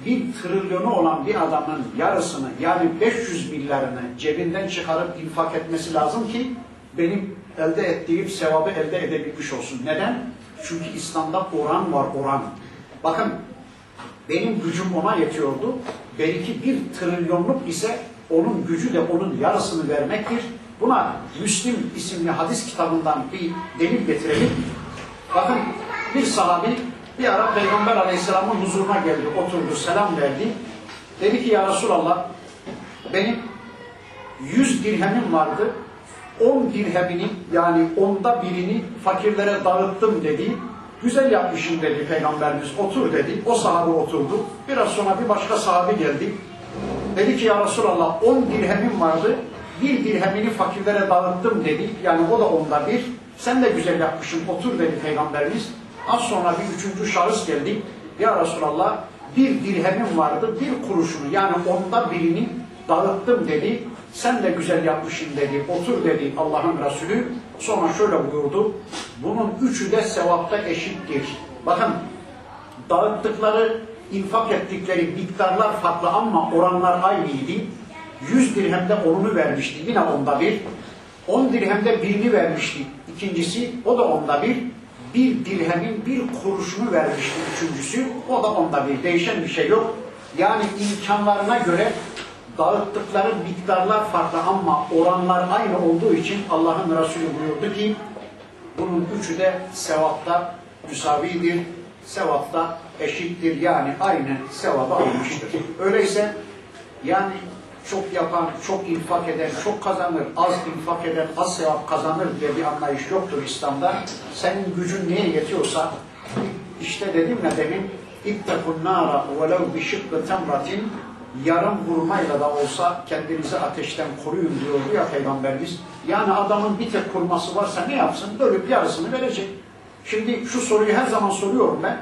bir trilyonu olan bir adamın yarısını yani 500 milyarını cebinden çıkarıp infak etmesi lazım ki benim elde ettiğim sevabı elde edebilmiş olsun. Neden? Çünkü İslam'da oran var oran. Bakın benim gücüm ona yetiyordu. Belki bir trilyonluk ise onun gücü de onun yarısını vermektir. Buna Müslim isimli hadis kitabından bir delil getirelim. Bakın bir sahabi bir ara Peygamber Aleyhisselam'ın huzuruna geldi, oturdu, selam verdi. Dedi ki ya Resulallah benim 100 dirhemim vardı. 10 dirhemini yani onda birini fakirlere dağıttım dedi. Güzel yapmışım dedi Peygamberimiz. Otur dedi. O sahabe oturdu. Biraz sonra bir başka sahabe geldi. Dedi ki ya Resulallah 10 dirhemim vardı. Bir dirhemini fakirlere dağıttım dedi. Yani o da onda bir. Sen de güzel yapmışsın otur dedi Peygamberimiz. Az sonra bir üçüncü şahıs geldi. Ya Resulallah bir dirhemim vardı. Bir kuruşunu yani onda birini dağıttım dedi. Sen de güzel yapmışsın dedi. Otur dedi Allah'ın Resulü. Sonra şöyle buyurdu. Bunun üçü de sevapta eşittir. Bakın dağıttıkları, infak ettikleri miktarlar farklı ama oranlar aynıydı. 100 dirhemde onunu vermişti. Yine onda bir. 10 dirhemde birini vermişti. İkincisi o da onda bir. Bir dirhemin bir kuruşunu vermişti üçüncüsü. O da onda bir. Değişen bir şey yok. Yani imkanlarına göre dağıttıkları miktarlar farklı ama oranlar aynı olduğu için Allah'ın Resulü buyurdu ki bunun üçü de sevapta müsavidir, sevapta eşittir yani aynı sevaba almıştır. Öyleyse yani çok yapan, çok infak eden, çok kazanır, az infak eden, az sevap kazanır diye bir anlayış yoktur İslam'da. Senin gücün neye yetiyorsa, işte dedim ya demin, اِتَّقُ النَّارَ وَلَوْ بِشِقِّ تَمْرَةٍ Yarım vurmayla da olsa kendinizi ateşten koruyun diyordu ya Peygamberimiz. Yani adamın bir tek kurması varsa ne yapsın? Bölüp yarısını verecek. Şimdi şu soruyu her zaman soruyorum ben.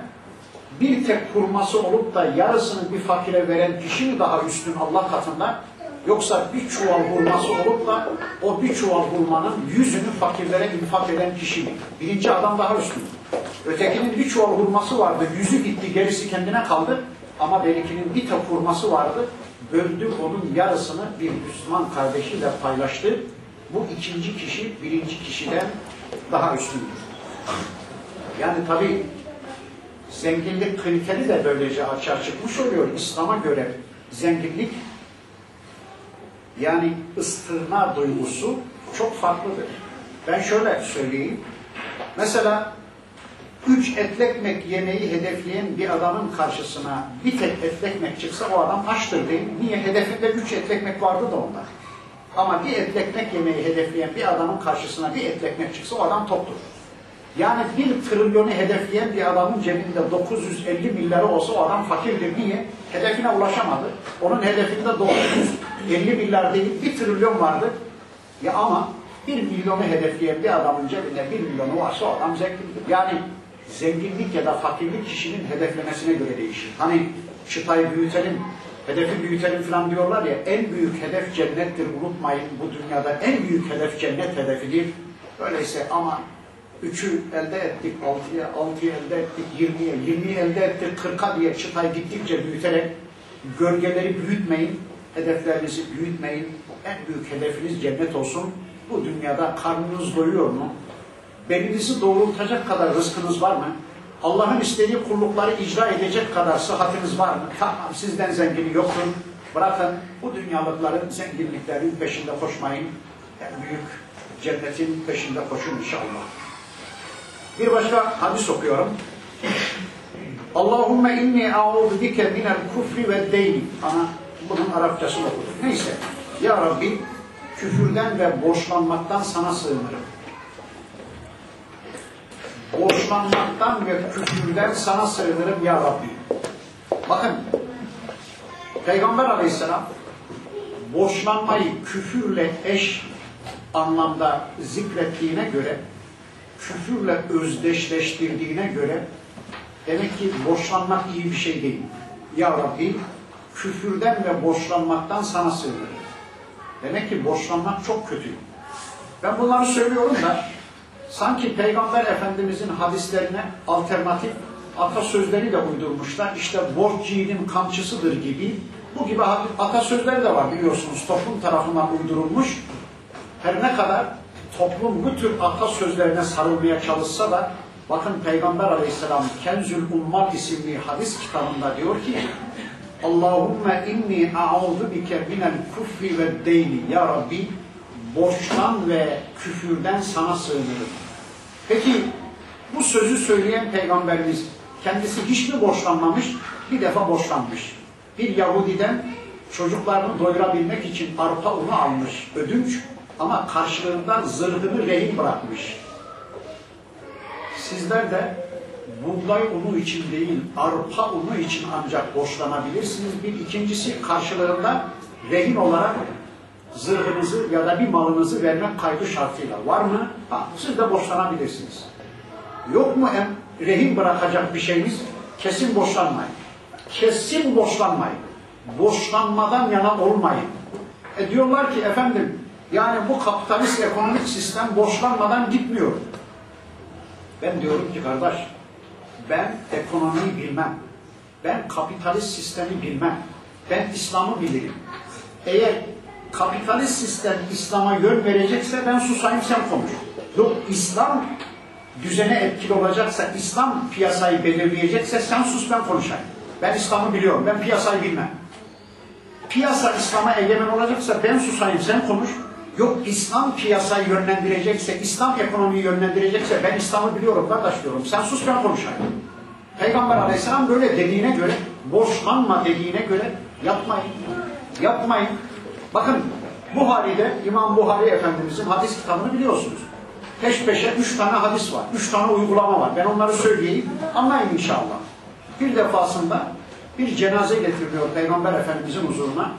Bir tek kurması olup da yarısını bir fakire veren kişi mi daha üstün Allah katında? Yoksa bir çuval hurması olup da o bir çuval hurmanın yüzünü fakirlere infak eden kişi mi? Birinci adam daha üstün. Ötekinin bir çuval hurması vardı, yüzü gitti, gerisi kendine kaldı. Ama benimkinin bir tek hurması vardı, böldü onun yarısını bir Müslüman kardeşiyle paylaştı. Bu ikinci kişi birinci kişiden daha üstündür. Yani tabi zenginlik kriteri de böylece açığa çıkmış oluyor. İslam'a göre zenginlik yani ıstırma duygusu çok farklıdır. Ben şöyle söyleyeyim. Mesela üç etli ekmek yemeği hedefleyen bir adamın karşısına bir tek etli ekmek çıksa o adam açtır değil. Niye? Hedefinde üç etli ekmek vardı da onda. Ama bir etli ekmek yemeği hedefleyen bir adamın karşısına bir etli ekmek çıksa o adam toktur. Yani bir trilyonu hedefleyen bir adamın cebinde 950 milyarı olsa o adam fakirdir. Niye? Hedefine ulaşamadı. Onun hedefinde 950 milyar değil, bir trilyon vardı. Ya ama bir milyonu hedefleyen bir adamın cebinde bir milyonu varsa o adam zengindir. Yani zenginlik ya da fakirlik kişinin hedeflemesine göre değişir. Hani çıtayı büyütelim, hedefi büyütelim falan diyorlar ya, en büyük hedef cennettir unutmayın. Bu dünyada en büyük hedef cennet hedefidir. Öyleyse ama Üçü elde ettik, altıya, altıyı elde ettik, yirmiye, yirmiyi elde ettik, kırka diye çıtayı gittikçe büyüterek gölgeleri büyütmeyin, hedeflerinizi büyütmeyin. En büyük hedefiniz cennet olsun. Bu dünyada karnınız doyuyor mu? Belinizi doğrultacak kadar rızkınız var mı? Allah'ın istediği kullukları icra edecek kadar sıhhatiniz var mı? Tamam, sizden zengini yoktur. Bırakın bu dünyalıkların zenginliklerin peşinde koşmayın. En büyük cennetin peşinde koşun inşallah. Bir başka hadis okuyorum. Allahümme inni a'udhu bike minel kufri ve deyni. Ana bunun Arapçasını okudum. Neyse. Ya Rabbi küfürden ve borçlanmaktan sana sığınırım. Borçlanmaktan ve küfürden sana sığınırım ya Rabbi. Bakın Peygamber aleyhisselam borçlanmayı küfürle eş anlamda zikrettiğine göre küfürle özdeşleştirdiğine göre demek ki borçlanmak iyi bir şey değil. Ya Rabbi küfürden ve borçlanmaktan sana sığınırım. Demek ki borçlanmak çok kötü. Ben bunları söylüyorum da sanki Peygamber Efendimizin hadislerine alternatif atasözleri de uydurmuşlar. İşte borç kamçısıdır gibi. Bu gibi atasözleri de var biliyorsunuz toplum tarafından uydurulmuş. Her ne kadar toplum bu tür atasözlerine sarılmaya çalışsa da bakın Peygamber Aleyhisselam Kenzül Ummal isimli hadis kitabında diyor ki Allahümme inni a'udhu bike minel kufri ve deyni Ya Rabbi borçtan ve küfürden sana sığınırım. Peki bu sözü söyleyen Peygamberimiz kendisi hiç mi borçlanmamış? Bir defa borçlanmış. Bir Yahudiden çocuklarını doyurabilmek için arpa unu almış ödünç ama karşılığında zırhını rehin bırakmış. Sizler de buğday unu için değil, arpa unu için ancak borçlanabilirsiniz. Bir ikincisi karşılığında rehin olarak zırhınızı ya da bir malınızı vermek kaydı şartıyla. Var mı? Ha, siz de borçlanabilirsiniz. Yok mu hem rehin bırakacak bir şeyiniz? Kesin borçlanmayın. Kesin borçlanmayın. Borçlanmadan yana olmayın. E diyorlar ki efendim yani bu kapitalist ekonomik sistem borçlanmadan gitmiyor. Ben diyorum ki kardeş, ben ekonomiyi bilmem. Ben kapitalist sistemi bilmem. Ben İslam'ı bilirim. Eğer kapitalist sistem İslam'a yön verecekse ben susayım sen konuş. Yok İslam düzene etkili olacaksa, İslam piyasayı belirleyecekse sen sus ben konuşayım. Ben İslam'ı biliyorum, ben piyasayı bilmem. piyasa İslam'a egemen olacaksa ben susayım sen konuş. Yok İslam piyasayı yönlendirecekse, İslam ekonomiyi yönlendirecekse ben İslam'ı biliyorum kardeş diyorum. Sen sus ben konuşayım. Peygamber aleyhisselam böyle dediğine göre, borçlanma dediğine göre yapmayın. Yapmayın. Bakın Buhari'de İmam Buhari Efendimizin hadis kitabını biliyorsunuz. Peş peşe üç tane hadis var. Üç tane uygulama var. Ben onları söyleyeyim. Anlayın inşallah. Bir defasında bir cenaze getiriliyor Peygamber Efendimizin huzuruna.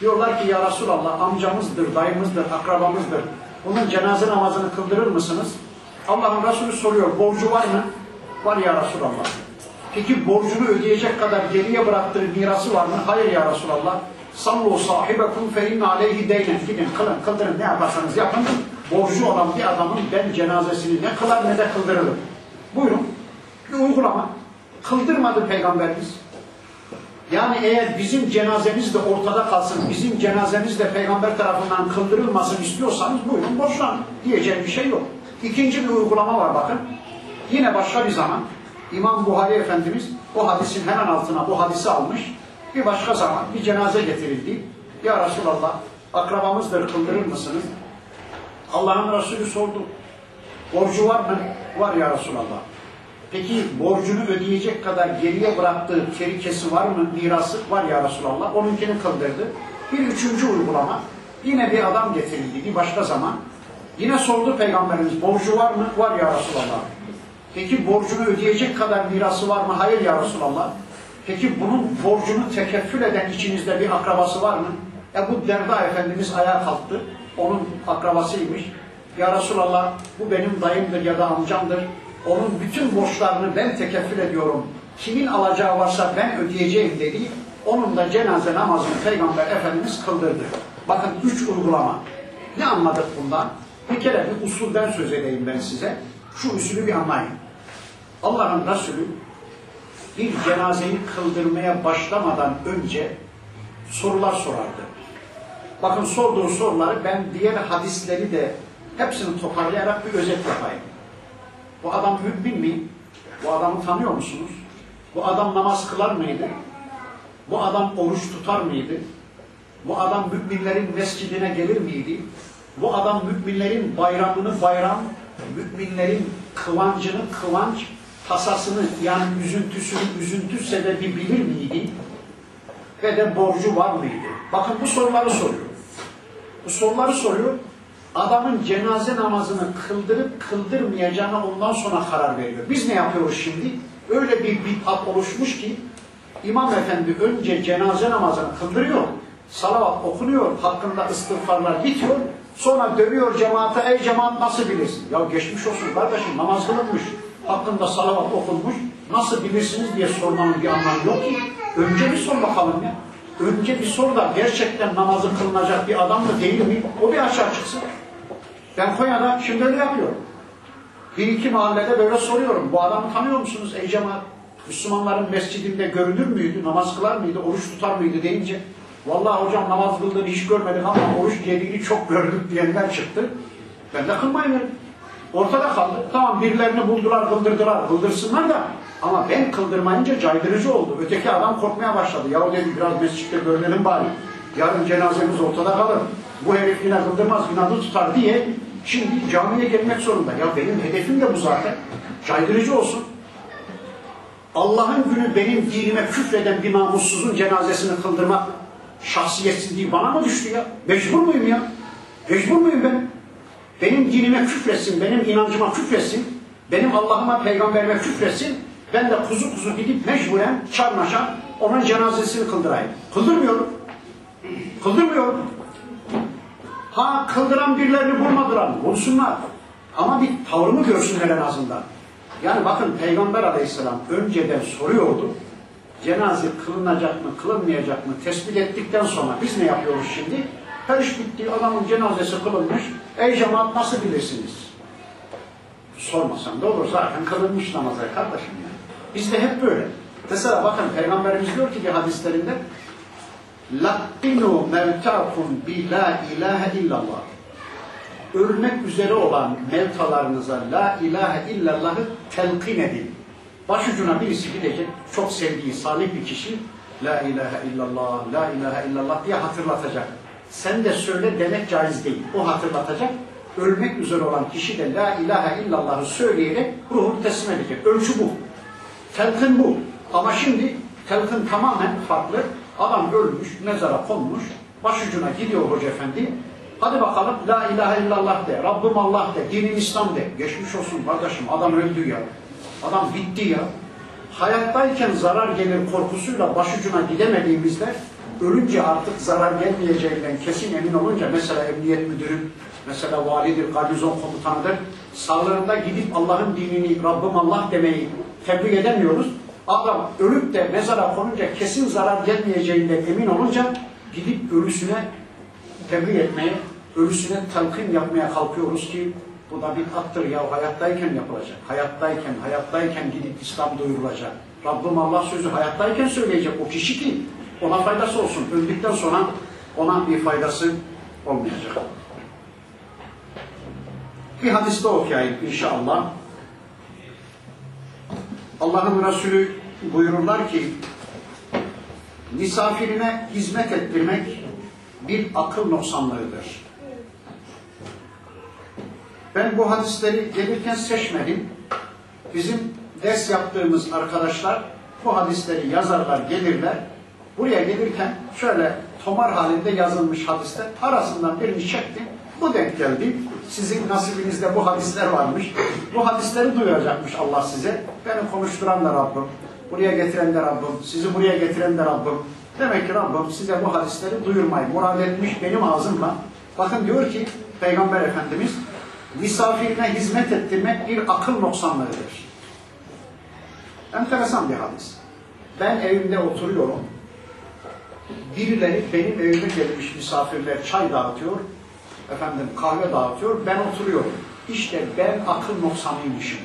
Diyorlar ki ya Resulallah amcamızdır, dayımızdır, akrabamızdır. Bunun cenaze namazını kıldırır mısınız? Allah'ın Resulü soruyor borcu var mı? Var ya Resulallah. Peki borcunu ödeyecek kadar geriye bıraktığı mirası var mı? Hayır ya Resulallah. Sallu sahibekum fe inne aleyhi deynen. Gidin kılın, kıldırın ne yaparsanız yapın. Borcu olan bir adamın ben cenazesini ne kılar ne de kıldırırım. Buyurun. Bir uygulama. Kıldırmadı Peygamberimiz. Yani eğer bizim cenazemiz de ortada kalsın, bizim cenazemiz de peygamber tarafından kıldırılmasın istiyorsanız buyurun boşlanın. Diyeceğim bir şey yok. İkinci bir uygulama var bakın. Yine başka bir zaman İmam Buhari Efendimiz o hadisin hemen altına bu hadisi almış. Bir başka zaman bir cenaze getirildi. Ya Resulallah akrabamızdır kıldırır mısınız? Allah'ın Resulü sordu. Borcu var mı? Var ya Resulallah. Peki borcunu ödeyecek kadar geriye bıraktığı terikesi var mı? Mirası var ya Resulallah. Onunkini kıldırdı. Bir üçüncü uygulama. Yine bir adam getirildi bir başka zaman. Yine sordu Peygamberimiz borcu var mı? Var ya Resulallah. Peki borcunu ödeyecek kadar mirası var mı? Hayır ya Resulallah. Peki bunun borcunu tekeffül eden içinizde bir akrabası var mı? E bu Derda Efendimiz ayağa kalktı. Onun akrabasıymış. Ya Resulallah bu benim dayımdır ya da amcamdır. Onun bütün borçlarını ben tekeffül ediyorum. Kimin alacağı varsa ben ödeyeceğim dedi. Onun da cenaze namazını Peygamber Efendimiz kıldırdı. Bakın üç uygulama. Ne anladık bundan? Bir kere bir usulden söz edeyim ben size. Şu usulü bir anlayın. Allah'ın Resulü bir cenazeyi kıldırmaya başlamadan önce sorular sorardı. Bakın sorduğu soruları ben diğer hadisleri de hepsini toparlayarak bir özet yapayım. Bu adam mümin mi? Bu adamı tanıyor musunuz? Bu adam namaz kılar mıydı? Bu adam oruç tutar mıydı? Bu adam müminlerin mescidine gelir miydi? Bu adam müminlerin bayramını bayram, müminlerin kıvancını kıvanç, tasasını yani üzüntüsünü üzüntü sebebi bilir miydi? Ve de borcu var mıydı? Bakın bu soruları soruyor. Bu soruları soruyor. Adamın cenaze namazını kıldırıp kıldırmayacağına ondan sonra karar veriyor. Biz ne yapıyoruz şimdi? Öyle bir bid'at oluşmuş ki İmam Efendi önce cenaze namazını kıldırıyor, salavat okunuyor, hakkında istiğfarlar bitiyor, sonra dövüyor cemaate, ey cemaat nasıl bilirsin? Ya geçmiş olsun kardeşim namaz kılınmış, hakkında salavat okunmuş, nasıl bilirsiniz diye sormanın bir anlamı yok ki. Önce bir sor bakalım ya. Önce bir sor da gerçekten namazı kılınacak bir adam mı değil mi? O bir aşağı çıksın. Ben Konya'da şimdi öyle yapıyorum. Bir iki mahallede böyle soruyorum. Bu adamı tanıyor musunuz ey cemaat? Müslümanların mescidinde görünür müydü? Namaz kılar mıydı? Oruç tutar mıydı deyince vallahi hocam namaz kıldığını hiç görmedik ama oruç yediğini çok gördük diyenler çıktı. Ben de kılmayayım Ortada kaldı. Tamam birilerini buldular, kıldırdılar. Kıldırsınlar da ama ben kıldırmayınca caydırıcı oldu. Öteki adam korkmaya başladı. Ya o dedi biraz mescitte görünelim bari. Yarın cenazemiz ortada kalır. Bu herif yine kıldırmaz, inadı tutar diye şimdi camiye gelmek zorunda. Ya benim hedefim de bu zaten. Caydırıcı olsun. Allah'ın günü benim dinime küfreden bir namussuzun cenazesini kıldırmak şahsiyetsizliği bana mı düştü ya? Mecbur muyum ya? Mecbur muyum ben? Benim dinime küfretsin, benim inancıma küfretsin, benim Allah'ıma, peygamberime küfretsin, ben de kuzu kuzu gidip mecburen çarnaşa onun cenazesini kıldırayım. Kıldırmıyorum. Kıldırmıyorum. Ha kıldıran birilerini bulmadılar. Bulsunlar. Ama bir tavrımı görsünler en azından. Yani bakın Peygamber aleyhisselam önceden soruyordu. Cenaze kılınacak mı, kılınmayacak mı tespit ettikten sonra biz ne yapıyoruz şimdi? Her iş bitti, adamın cenazesi kılınmış. Ey cemaat nasıl bilirsiniz? Sormasam da olur zaten kılınmış namazı kardeşim ya. Bizde hep böyle. Mesela bakın Peygamberimiz diyor ki bir hadislerinde mevtakum bi la ilahe illallah. Ölmek üzere olan mevtalarınıza la ilahe illallah'ı telkin edin. Başucuna birisi gidecek, çok sevdiği salih bir kişi, La ilahe illallah, la ilahe illallah diye hatırlatacak. Sen de söyle demek caiz değil. O hatırlatacak. Ölmek üzere olan kişi de la ilahe illallahı söyleyerek ruhunu teslim edecek. Ölçü bu. Telkin bu. Ama şimdi telkin tamamen farklı. Adam ölmüş, mezara konmuş, başucuna gidiyor hoca efendi. Hadi bakalım la ilahe illallah de, Rabbim Allah de, dinin İslam de. Geçmiş olsun kardeşim adam öldü ya. Adam bitti ya. Hayattayken zarar gelir korkusuyla başucuna gidemediğimizde ölünce artık zarar gelmeyeceğinden kesin emin olunca mesela emniyet müdürü, mesela validir, garnizon komutanıdır. Sağlarında gidip Allah'ın dinini Rabbim Allah demeyi tebliğ edemiyoruz. Adam ölüp de mezara konunca kesin zarar gelmeyeceğinden emin olunca gidip ölüsüne tebliğ etmeye, ölüsüne telkin yapmaya kalkıyoruz ki bu da bir attır ya hayattayken yapılacak. Hayattayken, hayattayken gidip İslam duyurulacak. Rabbim Allah sözü hayattayken söyleyecek o kişi ki ona faydası olsun. Öldükten sonra ona bir faydası olmayacak. Bir hadiste okuyayım inşallah. Allah'ın Resulü buyururlar ki misafirine hizmet ettirmek bir akıl noksanlığıdır. Ben bu hadisleri gelirken seçmedim. Bizim ders yaptığımız arkadaşlar bu hadisleri yazarlar, gelirler. Buraya gelirken şöyle tomar halinde yazılmış hadisler arasından birini çektim. Bu denk geldi. Sizin nasibinizde bu hadisler varmış. Bu hadisleri duyuracakmış Allah size. Beni konuşturan da Rabbim. Buraya getiren de Rabbim. Sizi buraya getiren de Rabbim. Demek ki Rabbim size bu hadisleri duyurmayı murad etmiş benim ağzımla. Bakın diyor ki Peygamber Efendimiz misafirine hizmet ettirmek bir akıl noksanlığıdır. Enteresan bir hadis. Ben evimde oturuyorum. Birileri benim evime gelmiş misafirler çay dağıtıyor. Efendim kahve dağıtıyor. Ben oturuyorum. İşte ben akıl noksanıymışım.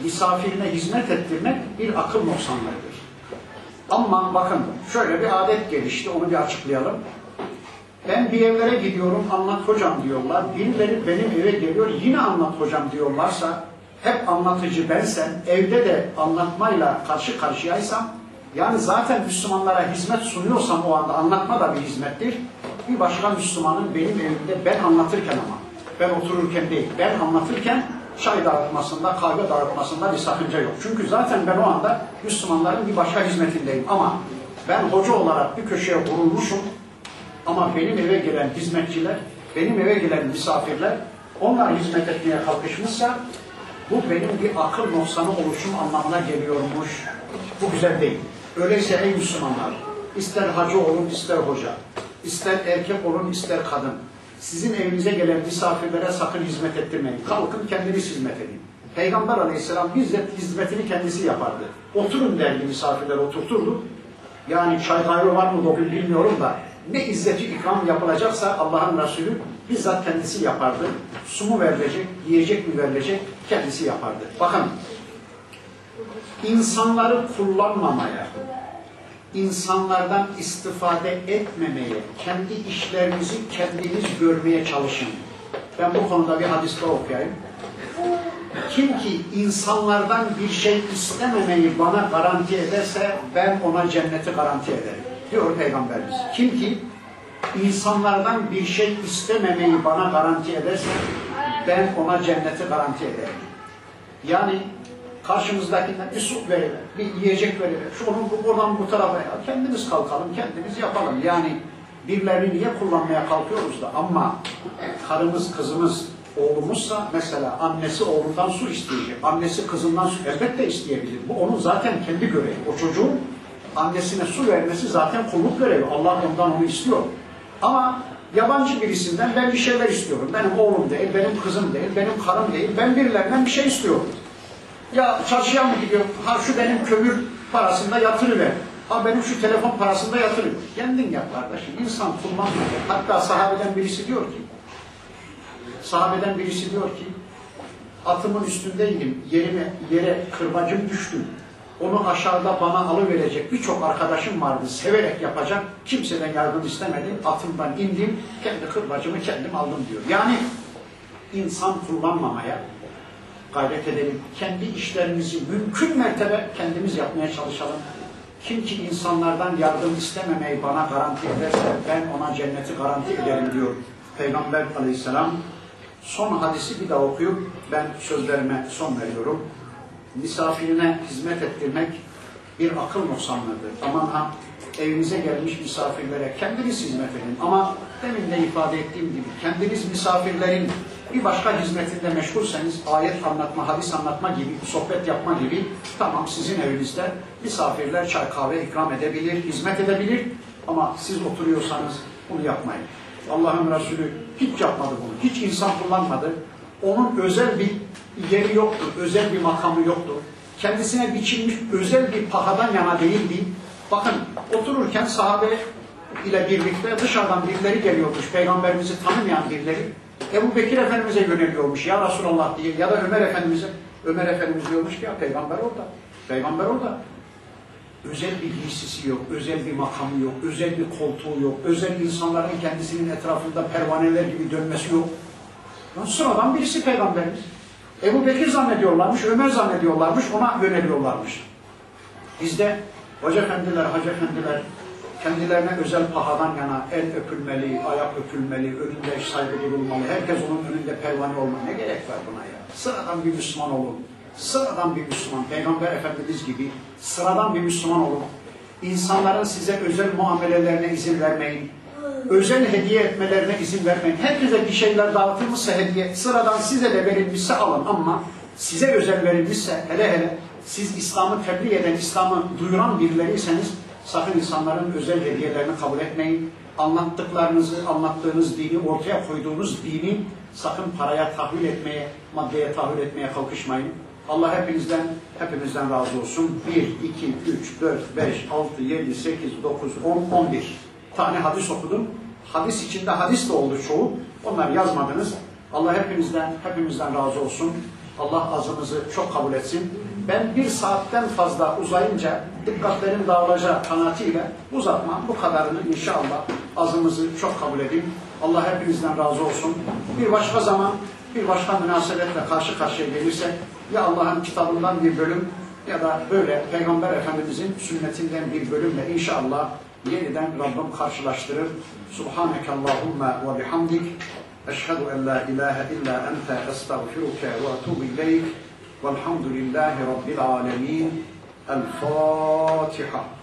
Misafirine hizmet ettirmek bir akıl noksanlığıdır. Ama bakın şöyle bir adet gelişti. Onu bir açıklayalım. Ben bir evlere gidiyorum anlat hocam diyorlar. Birileri benim eve geliyor yine anlat hocam diyorlarsa hep anlatıcı bensem evde de anlatmayla karşı karşıyaysam yani zaten Müslümanlara hizmet sunuyorsam o anda anlatma da bir hizmettir. Bir başka Müslümanın benim evimde ben anlatırken ama ben otururken değil ben anlatırken çay dağıtmasında, kahve dağıtmasında bir sakınca yok. Çünkü zaten ben o anda Müslümanların bir başka hizmetindeyim. Ama ben hoca olarak bir köşeye vurulmuşum. Ama benim eve gelen hizmetçiler, benim eve gelen misafirler, onlar hizmet etmeye kalkışmışsa bu benim bir akıl noksanı oluşum anlamına geliyormuş. Bu güzel değil. Öyleyse ey Müslümanlar, ister hacı olun, ister hoca, ister erkek olun, ister kadın, sizin evinize gelen misafirlere sakın hizmet ettirmeyin. Kalkın kendiniz hizmet edin. Peygamber aleyhisselam bizzat hizmetini kendisi yapardı. Oturun derdi misafirler oturturdu. Yani çay kahve var mı bugün bilmiyorum da ne izzeti ikram yapılacaksa Allah'ın Resulü bizzat kendisi yapardı. Su mu verilecek, yiyecek mi verilecek kendisi yapardı. Bakın insanları kullanmamaya, insanlardan istifade etmemeye, kendi işlerinizi kendiniz görmeye çalışın. Ben bu konuda bir hadiste okuyayım. Kim ki insanlardan bir şey istememeyi bana garanti ederse ben ona cenneti garanti ederim. Diyor Peygamberimiz. Kim ki insanlardan bir şey istememeyi bana garanti ederse ben ona cenneti garanti ederim. Yani karşımızdakinden bir su verir, bir yiyecek verir. Şunu buradan bu tarafa ya. Kendimiz kalkalım, kendimiz yapalım. Yani birilerini niye kullanmaya kalkıyoruz da ama karımız, kızımız, oğlumuzsa mesela annesi oğlundan su isteyecek. Annesi kızından su elbette isteyebilir. Bu onun zaten kendi görevi. O çocuğun annesine su vermesi zaten kulluk görevi. Allah ondan onu istiyor. Ama yabancı birisinden ben bir şeyler istiyorum. Benim oğlum değil, benim kızım değil, benim karım değil. Ben birilerinden bir şey istiyorum. Ya çarşıya mı gidiyor? Ha şu benim kömür parasında yatırıver. Ha benim şu telefon parasında yatırıver. Kendin yap kardeşim. İnsan kullanmıyor. Hatta sahabeden birisi diyor ki sahabeden birisi diyor ki atımın üstündeydim. Yerime, yere kırbacım düştü. Onu aşağıda bana alıverecek birçok arkadaşım vardı. Severek yapacak. Kimseden yardım istemedim. Atımdan indim. Kendi kırbacımı kendim aldım diyor. Yani insan kullanmamaya gayret edelim. Kendi işlerimizi mümkün mertebe kendimiz yapmaya çalışalım. Kim ki insanlardan yardım istememeyi bana garanti ederse ben ona cenneti garanti ederim diyor Peygamber aleyhisselam. Son hadisi bir daha okuyup ben sözlerime son veriyorum. Misafirine hizmet ettirmek bir akıl noksanlığıdır. Aman ha evinize gelmiş misafirlere kendiniz hizmet edin. Ama demin de ifade ettiğim gibi kendiniz misafirlerin bir başka hizmetinde meşgulseniz ayet anlatma, hadis anlatma gibi, sohbet yapma gibi tamam sizin evinizde misafirler çay kahve ikram edebilir, hizmet edebilir ama siz oturuyorsanız bunu yapmayın. Allah'ın Resulü hiç yapmadı bunu. Hiç insan kullanmadı. Onun özel bir yeri yoktu, özel bir makamı yoktu. Kendisine biçilmiş özel bir pahadan yana değildi. Bakın otururken sahabe ile birlikte dışarıdan birileri geliyormuş. Peygamberimizi tanımayan birileri. Ebu Bekir Efendimiz'e yöneliyormuş ya Resulallah diye ya da Ömer Efendimiz'e. Ömer Efendimiz diyormuş ki ya peygamber orada. Peygamber orada. Özel bir giysisi yok, özel bir makamı yok, özel bir koltuğu yok, özel insanların kendisinin etrafında pervaneler gibi dönmesi yok. Yani sıradan birisi peygamberimiz. Ebu Bekir zannediyorlarmış, Ömer zannediyorlarmış, ona yöneliyorlarmış. Bizde hoca efendiler, hacı efendiler kendilerine özel pahadan yana el öpülmeli, ayak öpülmeli, önünde saygı durulmalı, herkes onun önünde pervane olmalı. Ne gerek var buna ya? Sıradan bir Müslüman olun. Sıradan bir Müslüman, Peygamber Efendimiz gibi sıradan bir Müslüman olun. İnsanların size özel muamelelerine izin vermeyin. Özel hediye etmelerine izin vermeyin. Herkese bir şeyler dağıtılmışsa hediye, sıradan size de verilmişse alın ama size özel verilmişse hele hele siz İslam'ı tebliğ eden, İslam'ı duyuran birileriyseniz sakın insanların özel hediyelerini kabul etmeyin. Anlattıklarınızı, anlattığınız dini, ortaya koyduğunuz dini sakın paraya tahvil etmeye, maddeye tahvil etmeye kalkışmayın. Allah hepinizden, hepimizden razı olsun. 1, 2, 3, 4, 5, 6, 7, 8, 9, 10, 11 tane hadis okudum. Hadis içinde hadis de oldu çoğu. Onları yazmadınız. Allah hepinizden, hepimizden razı olsun. Allah azımızı çok kabul etsin. Ben bir saatten fazla uzayınca dikkatlerin dağılacağı kanaatiyle uzatmam. Bu kadarını inşallah azımızı çok kabul edin. Allah hepinizden razı olsun. Bir başka zaman, bir başka münasebetle karşı karşıya gelirsek ya Allah'ın kitabından bir bölüm ya da böyle Peygamber Efendimizin sünnetinden bir bölümle inşallah yeniden Rabbim karşılaştırır. Subhaneke Allahumma ve bihamdik. Eşhedü en la ilahe illa ente estağfiruke ve etubu ileyk. Velhamdülillahi Rabbil alemin. El Fatiha.